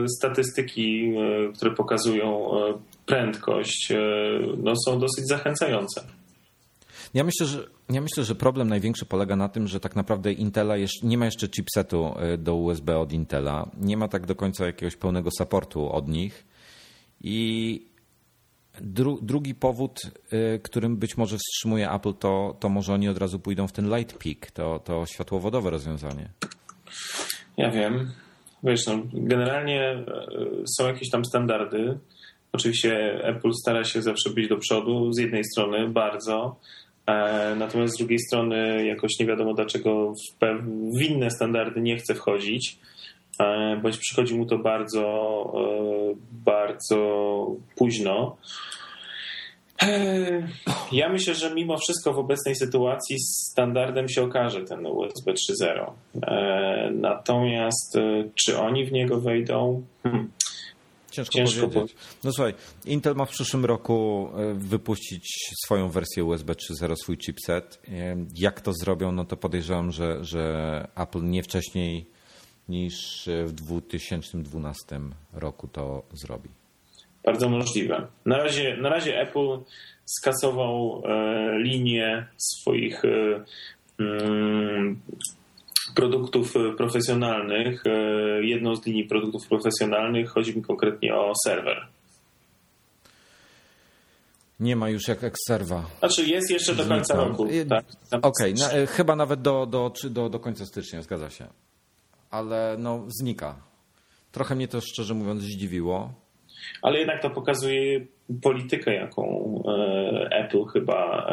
statystyki, e, które pokazują prędkość, no, są dosyć zachęcające. Ja myślę, że, ja myślę, że problem największy polega na tym, że tak naprawdę Intela jeszcze, nie ma jeszcze chipsetu do USB od Intela. Nie ma tak do końca jakiegoś pełnego supportu od nich. I Dru, drugi powód, y, którym być może wstrzymuje Apple, to, to może oni od razu pójdą w ten Light Peak, to, to światłowodowe rozwiązanie. Ja wiem. Wiesz, no, generalnie y, są jakieś tam standardy. Oczywiście Apple stara się zawsze być do przodu, z jednej strony bardzo, e, natomiast z drugiej strony jakoś nie wiadomo dlaczego w, w inne standardy nie chce wchodzić, e, bądź przychodzi mu to bardzo, e, bardzo późno. Ja myślę, że mimo wszystko w obecnej sytuacji standardem się okaże ten USB 3.0. Natomiast czy oni w niego wejdą? Hmm. Ciężko, Ciężko powiedzieć. No słuchaj, Intel ma w przyszłym roku e, wypuścić swoją wersję USB 3.0, swój chipset. E, jak to zrobią, no to podejrzewam, że, że Apple nie wcześniej niż w 2012 roku to zrobi. Bardzo możliwe. Na razie, na razie Apple skasował e, linię swoich mm, produktów e, profesjonalnych, e, jedną z linii produktów profesjonalnych, chodzi mi konkretnie o serwer. Nie ma już jak Xserva. Znaczy jest jeszcze do końca roku. Tak? Okej, okay, chyba nawet do, do, do, do końca stycznia, zgadza się. Ale no znika. Trochę mnie to szczerze mówiąc zdziwiło. Ale jednak to pokazuje politykę, jaką e, Apple chyba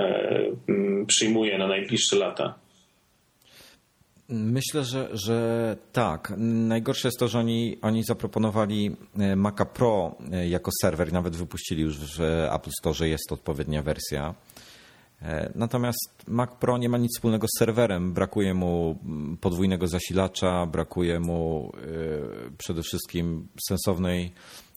przyjmuje na najbliższe lata. Myślę, że, że tak. Najgorsze jest to, że oni, oni zaproponowali e, Maca Pro e, jako serwer, nawet wypuścili już w Apple Store, jest odpowiednia wersja. E, natomiast Mac Pro nie ma nic wspólnego z serwerem. Brakuje mu podwójnego zasilacza, brakuje mu przede wszystkim sensownej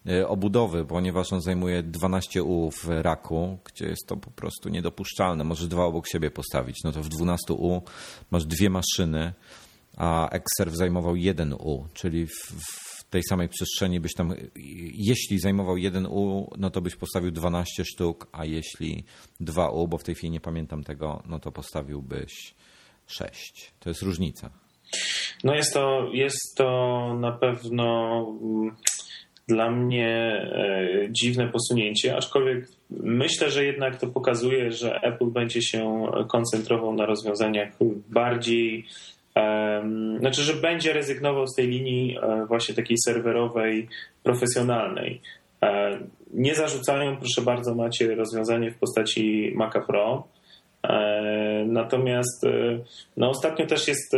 E, obudowy, ponieważ on zajmuje 12 U w raku, gdzie jest to po prostu niedopuszczalne. Możesz dwa obok siebie postawić. No to w 12 U masz dwie maszyny, a Xserve zajmował 1 U, czyli w tej samej przestrzeni byś tam, jeśli zajmował 1 U, no to byś postawił 12 sztuk, a jeśli 2 U, bo w tej chwili nie pamiętam tego, no to postawiłbyś 6. To jest różnica. No jest to, jest to na pewno mm, dla mnie e, dziwne posunięcie, aczkolwiek myślę, że jednak to pokazuje, że Apple będzie się koncentrował na rozwiązaniach bardziej znaczy, że będzie rezygnował z tej linii e, właśnie takiej serwerowej, profesjonalnej. E, nie zarzucają, proszę bardzo, macie rozwiązanie w postaci Maca Pro. Natomiast no, ostatnio też jest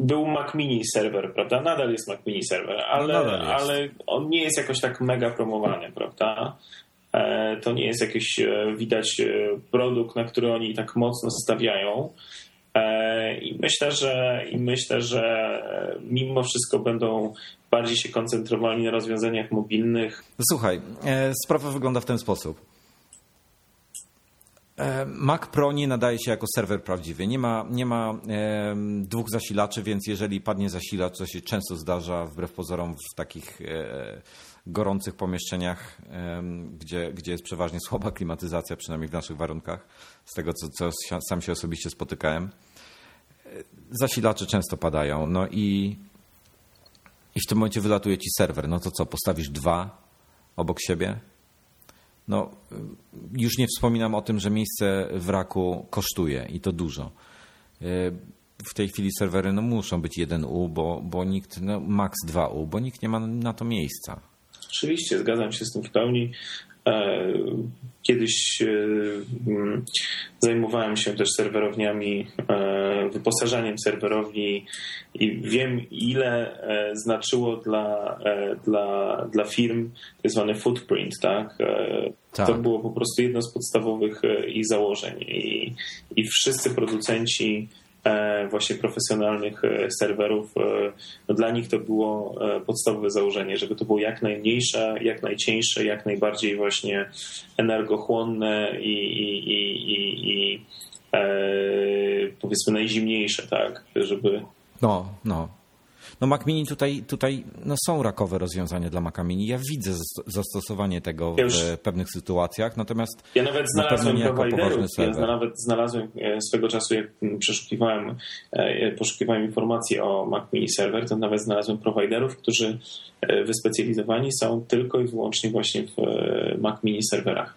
był Mac Mini serwer, prawda? Nadal jest Mac Mini serwer, ale, ale on nie jest jakoś tak mega promowany, prawda? E, to nie jest jakiś, e, widać, e, produkt, na który oni tak mocno stawiają. I myślę, że i myślę, że mimo wszystko będą bardziej się koncentrowali na rozwiązaniach mobilnych. Słuchaj, sprawa wygląda w ten sposób. E, Mac Pro nie nadaje się jako serwer prawdziwy. Nie ma, nie ma e, dwóch zasilaczy, więc jeżeli padnie zasilacz, co się często zdarza wbrew pozorom w takich e, gorących pomieszczeniach, e, gdzie, gdzie jest przeważnie słaba klimatyzacja, przynajmniej w naszych warunkach, z tego co, co sam się osobiście spotykałem, zasilacze często padają. No i, i w tym momencie wylatuje ci serwer. No to co, postawisz dwa obok siebie? No, już nie wspominam o tym, że miejsce w raku kosztuje i to dużo. E, w tej chwili serwery no, muszą być 1U, bo, bo nikt, no, max 2U, bo nikt nie ma na to miejsca. Oczywiście, zgadzam się z tym w pełni. E, kiedyś e, mm, zajmowałem się też serwerowniami, e, wyposażaniem serwerowni i wiem, ile znaczyło dla, dla, dla firm tak zwany footprint, tak? tak? To było po prostu jedno z podstawowych ich założeń i, i wszyscy producenci właśnie profesjonalnych e, serwerów, e, no dla nich to było podstawowe założenie, żeby to było jak najmniejsze, jak najcieńsze, jak najbardziej właśnie energochłonne i, i, i, i, i e, powiedzmy najzimniejsze, tak, żeby... No, no, no Mac Mini tutaj, tutaj no są rakowe rozwiązania dla Maca Mini. Ja widzę zastosowanie tego w pewnych sytuacjach, natomiast ja nawet znalazłem na prowajderów, ja nawet znalazłem e, swego czasu, jak przeszukiwałem, e, poszukiwałem informacji o Mac Mini Server, to nawet znalazłem prowajderów, którzy e, wyspecjalizowani są tylko i wyłącznie właśnie w Mac Mini serwerach.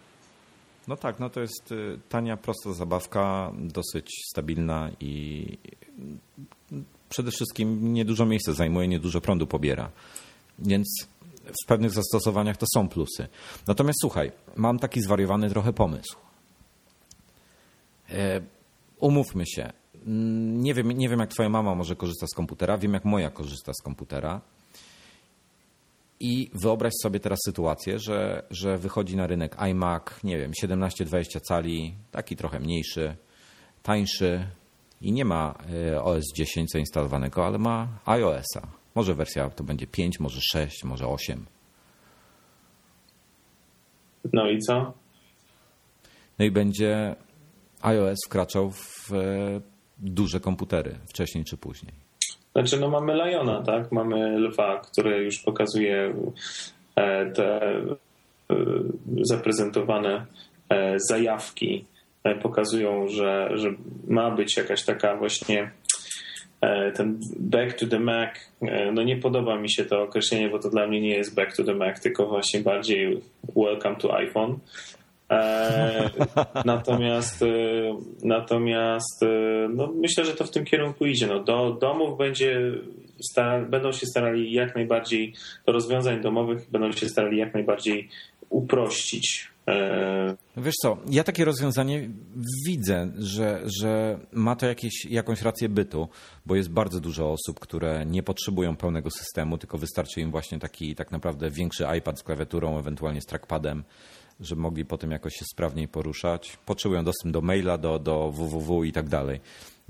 No tak, no to jest tania, prosta zabawka, dosyć stabilna i przede wszystkim niedużo miejsca zajmuje, niedużo prądu pobiera. Więc w pewnych zastosowaniach to są plusy. Natomiast słuchaj, mam taki zwariowany trochę pomysł. E, umówmy się. Nie wiem, nie wiem, jak twoja mama może korzysta z komputera, wiem, jak moja korzysta z komputera. I wyobraź sobie teraz sytuację, że, że wychodzi na rynek iMac, nie wiem, 17-20 cali, taki trochę mniejszy, tańszy i nie ma e, OS 10 zainstalowanego, ale ma iOS-a. Może wersja to będzie 5, może 6, może 8. No i co? No i będzie iOS wkraczał w e, duże komputery wcześniej czy później. Znaczy, no mamy Liona, tak? Mamy lwa, który już pokazuje e, te zaprezentowane zajawki. Pokazują, że, że ma być jakaś taka właśnie ten back to the Mac, no nie podoba mi się to określenie, bo to dla mnie nie jest back to the Mac, tylko właśnie bardziej welcome to iPhone. E, natomiast e, natomiast e, no, myślę, że to w tym kierunku idzie. No, do domów będzie stara, będą się starali jak najbardziej, do rozwiązań domowych będą się starali jak najbardziej uprościć. Wiesz co, ja takie rozwiązanie widzę, że, że ma to jakieś, jakąś rację bytu, bo jest bardzo dużo osób, które nie potrzebują pełnego systemu, tylko wystarczy im właśnie taki tak naprawdę większy iPad z klawiaturą, ewentualnie z trackpadem żeby mogli potem jakoś się sprawniej poruszać. Potrzebują dostęp do maila, do, do www i tak dalej.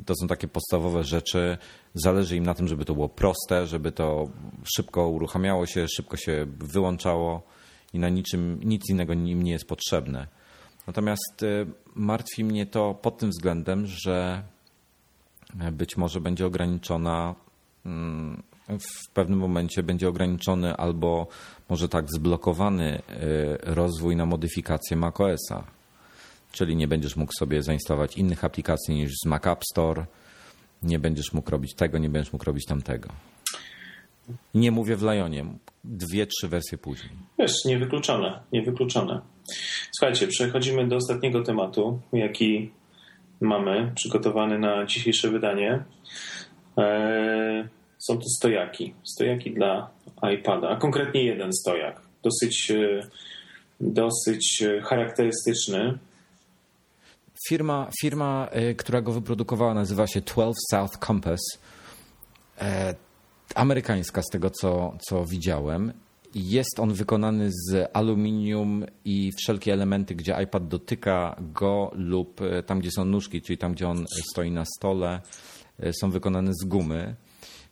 To są takie podstawowe rzeczy. Zależy im na tym, żeby to było proste, żeby to szybko uruchamiało się, szybko się wyłączało i na niczym nic innego im nie jest potrzebne. Natomiast y, martwi mnie to pod tym względem, że być może będzie ograniczona mm, w pewnym momencie będzie ograniczony albo może tak zblokowany y, rozwój na modyfikację macOSa. Czyli nie będziesz mógł sobie zainstalować innych aplikacji niż z Mac App Store, nie będziesz mógł robić tego, nie będziesz mógł robić tamtego. Nie mówię w Lionie, dwie, trzy wersje później. Wiesz, niewykluczone, niewykluczone. Słuchajcie, przechodzimy do ostatniego tematu, jaki mamy przygotowany na dzisiejsze wydanie. Eee są to stojaki. Stojaki dla iPada, a konkretnie jeden stojak. Dosyć, e, dosyć e, charakterystyczny. Firma, firma, e, która go wyprodukowała, nazywa się 12 South Compass. Amerykańska, z tego co, co widziałem. Jest on wykonany z aluminium i wszelkie elementy, gdzie iPad dotyka go lub tam, gdzie są nóżki, czyli tam, gdzie on stoi na stole, są wykonane z gumy.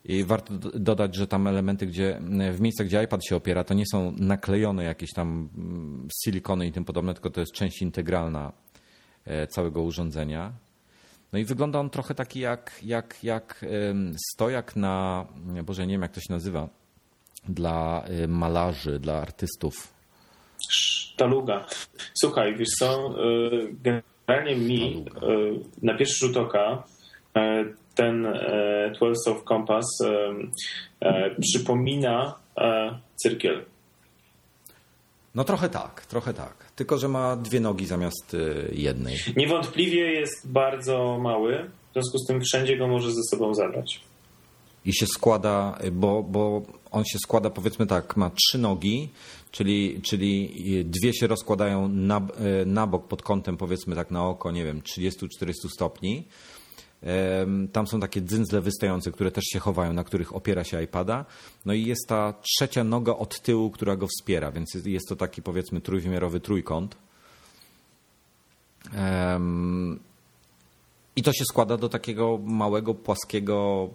I warto dodać, że tam elementy, gdzie w miejscach, gdzie iPad się opiera, to nie są naklejone jakieś tam mm, silikony i tym podobne, tylko to jest część integralna e, całego urządzenia. No i wygląda on trochę taki jak, jak, jak stojak na, Boże, nie wiem jak to się nazywa, dla e, malarzy, dla artystów. Sztaluga. Słuchaj, wiesz co, e, generalnie mi na pierwszy rzut oka ten 12 of Compass e, e, przypomina e, cyrkiel. No trochę tak, trochę tak. Tylko, że ma dwie nogi zamiast jednej. Niewątpliwie jest bardzo mały, w związku z tym wszędzie go może ze sobą zabrać. I się składa, bo, bo on się składa, powiedzmy tak, ma trzy nogi, czyli, czyli dwie się rozkładają na, na bok pod kątem, powiedzmy tak na oko, nie wiem, 30-40 stopni tam są takie dzyndzle wystające, które też się chowają, na których opiera się iPada. No i jest ta trzecia noga od tyłu, która go wspiera, więc jest to taki powiedzmy trójwymiarowy trójkąt. I to się składa do takiego małego, płaskiego,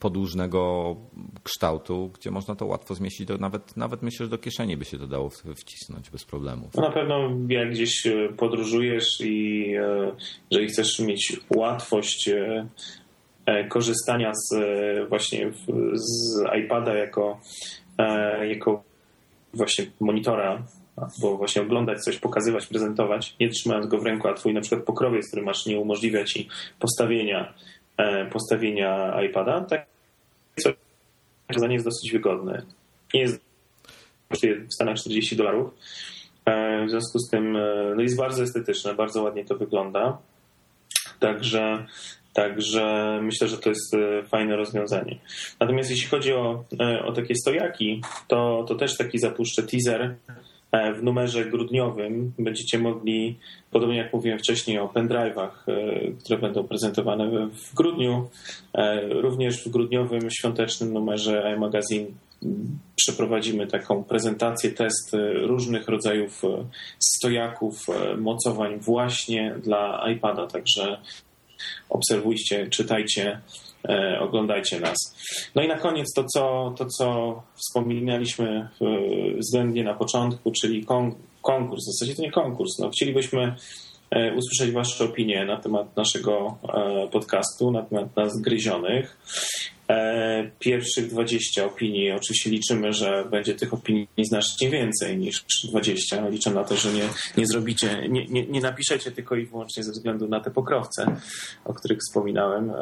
podłużnego kształtu, gdzie można to łatwo zmieścić. Do, nawet, nawet myślę, że do kieszeni by się to dało wcisnąć bez problemu. No na pewno jak gdzieś e, podróżujesz i e, jeżeli chcesz mieć łatwość e, korzystania z właśnie z iPada jako, jako właśnie monitora bo właśnie oglądać coś, pokazywać, prezentować, nie trzymając go w ręku, a twój na przykład pokrowiec, który masz, nie umożliwia ci postawienia, e, postawienia iPada, tak rozwiązanie jest dosyć wygodne. Nie jest w Stanach 40 dolarów. E, w związku z tym e, no jest bardzo estetyczne, bardzo ładnie to wygląda. Także, także myślę, że to jest fajne rozwiązanie. Natomiast jeśli chodzi o, o takie stojaki, to, to też taki zapuszczę teaser w numerze grudniowym będziecie mogli, podobnie jak mówiłem wcześniej o pendrive'ach, e, które będą prezentowane w grudniu, e, również w grudniowym świątecznym numerze iMagazine przeprowadzimy taką prezentację, test różnych rodzajów stojaków, mocowań właśnie dla iPada, także obserwujcie, czytajcie, oglądajcie nas. No i na koniec to, co, to, co wspominaliśmy e, względnie na początku, czyli konkurs. W zasadzie to nie konkurs. No, chcielibyśmy e, usłyszeć Wasze opinie na temat naszego e, podcastu, na temat nas gryzionych. Pierwszych 20 opinii, oczywiście liczymy, że będzie tych opinii znacznie więcej niż 20. Liczę na to, że nie, nie zrobicie, nie, nie, nie napiszecie tylko i wyłącznie ze względu na te pokrowce, o których wspominałem.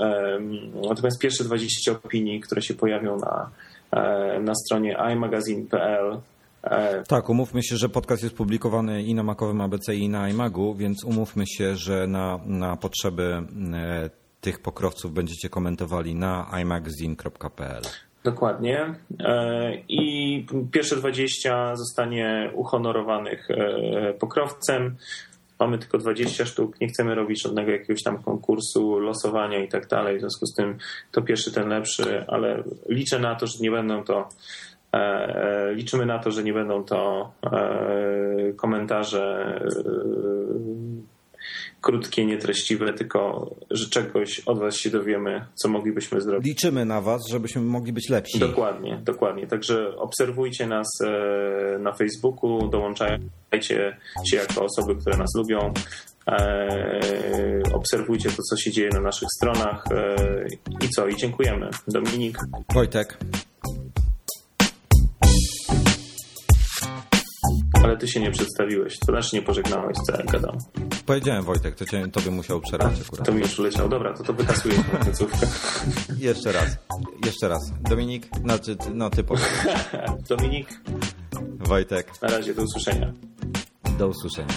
Natomiast pierwsze 20 opinii, które się pojawią na, E, na stronie iMagazine.pl. E, tak, umówmy się, że podcast jest publikowany i na Macowym ABC i na iMagu, więc umówmy się, że na, na potrzeby e, tych pokrowców będziecie komentowali na imagazine.pl. Dokładnie. I pierwsze 20 zostanie uhonorowanych pokrowcem. Mamy tylko 20 sztuk, nie chcemy robić żadnego jakiegoś tam konkursu, losowania i tak dalej. W związku z tym to pierwszy, ten lepszy, ale liczę na to, że nie będą to e, e, liczymy na to, że nie będą to e, komentarze krótkie, nietreściwe, tylko że czegoś od Was się dowiemy, co moglibyśmy zrobić. Liczymy na Was, żebyśmy mogli być lepsi. Dokładnie, dokładnie. Także obserwujcie nas e, na Facebooku, dołączajcie się jako osoby, które nas lubią. E, obserwujcie to, co się dzieje na naszych stronach. E, I co? I dziękujemy. Dominik. Wojtek. Ale ty się nie przedstawiłeś, to znaczy nie pożegnałeś, co ja gadam. Powiedziałem Wojtek, to cię, tobie musiał przerwać akurat. To mi już uleciał. Dobra, to to wykasuję końcówkę. Jeszcze raz. Jeszcze raz. Dominik, no ty, no, ty powiedz. Dominik. Wojtek. Na razie, do usłyszenia. Do usłyszenia.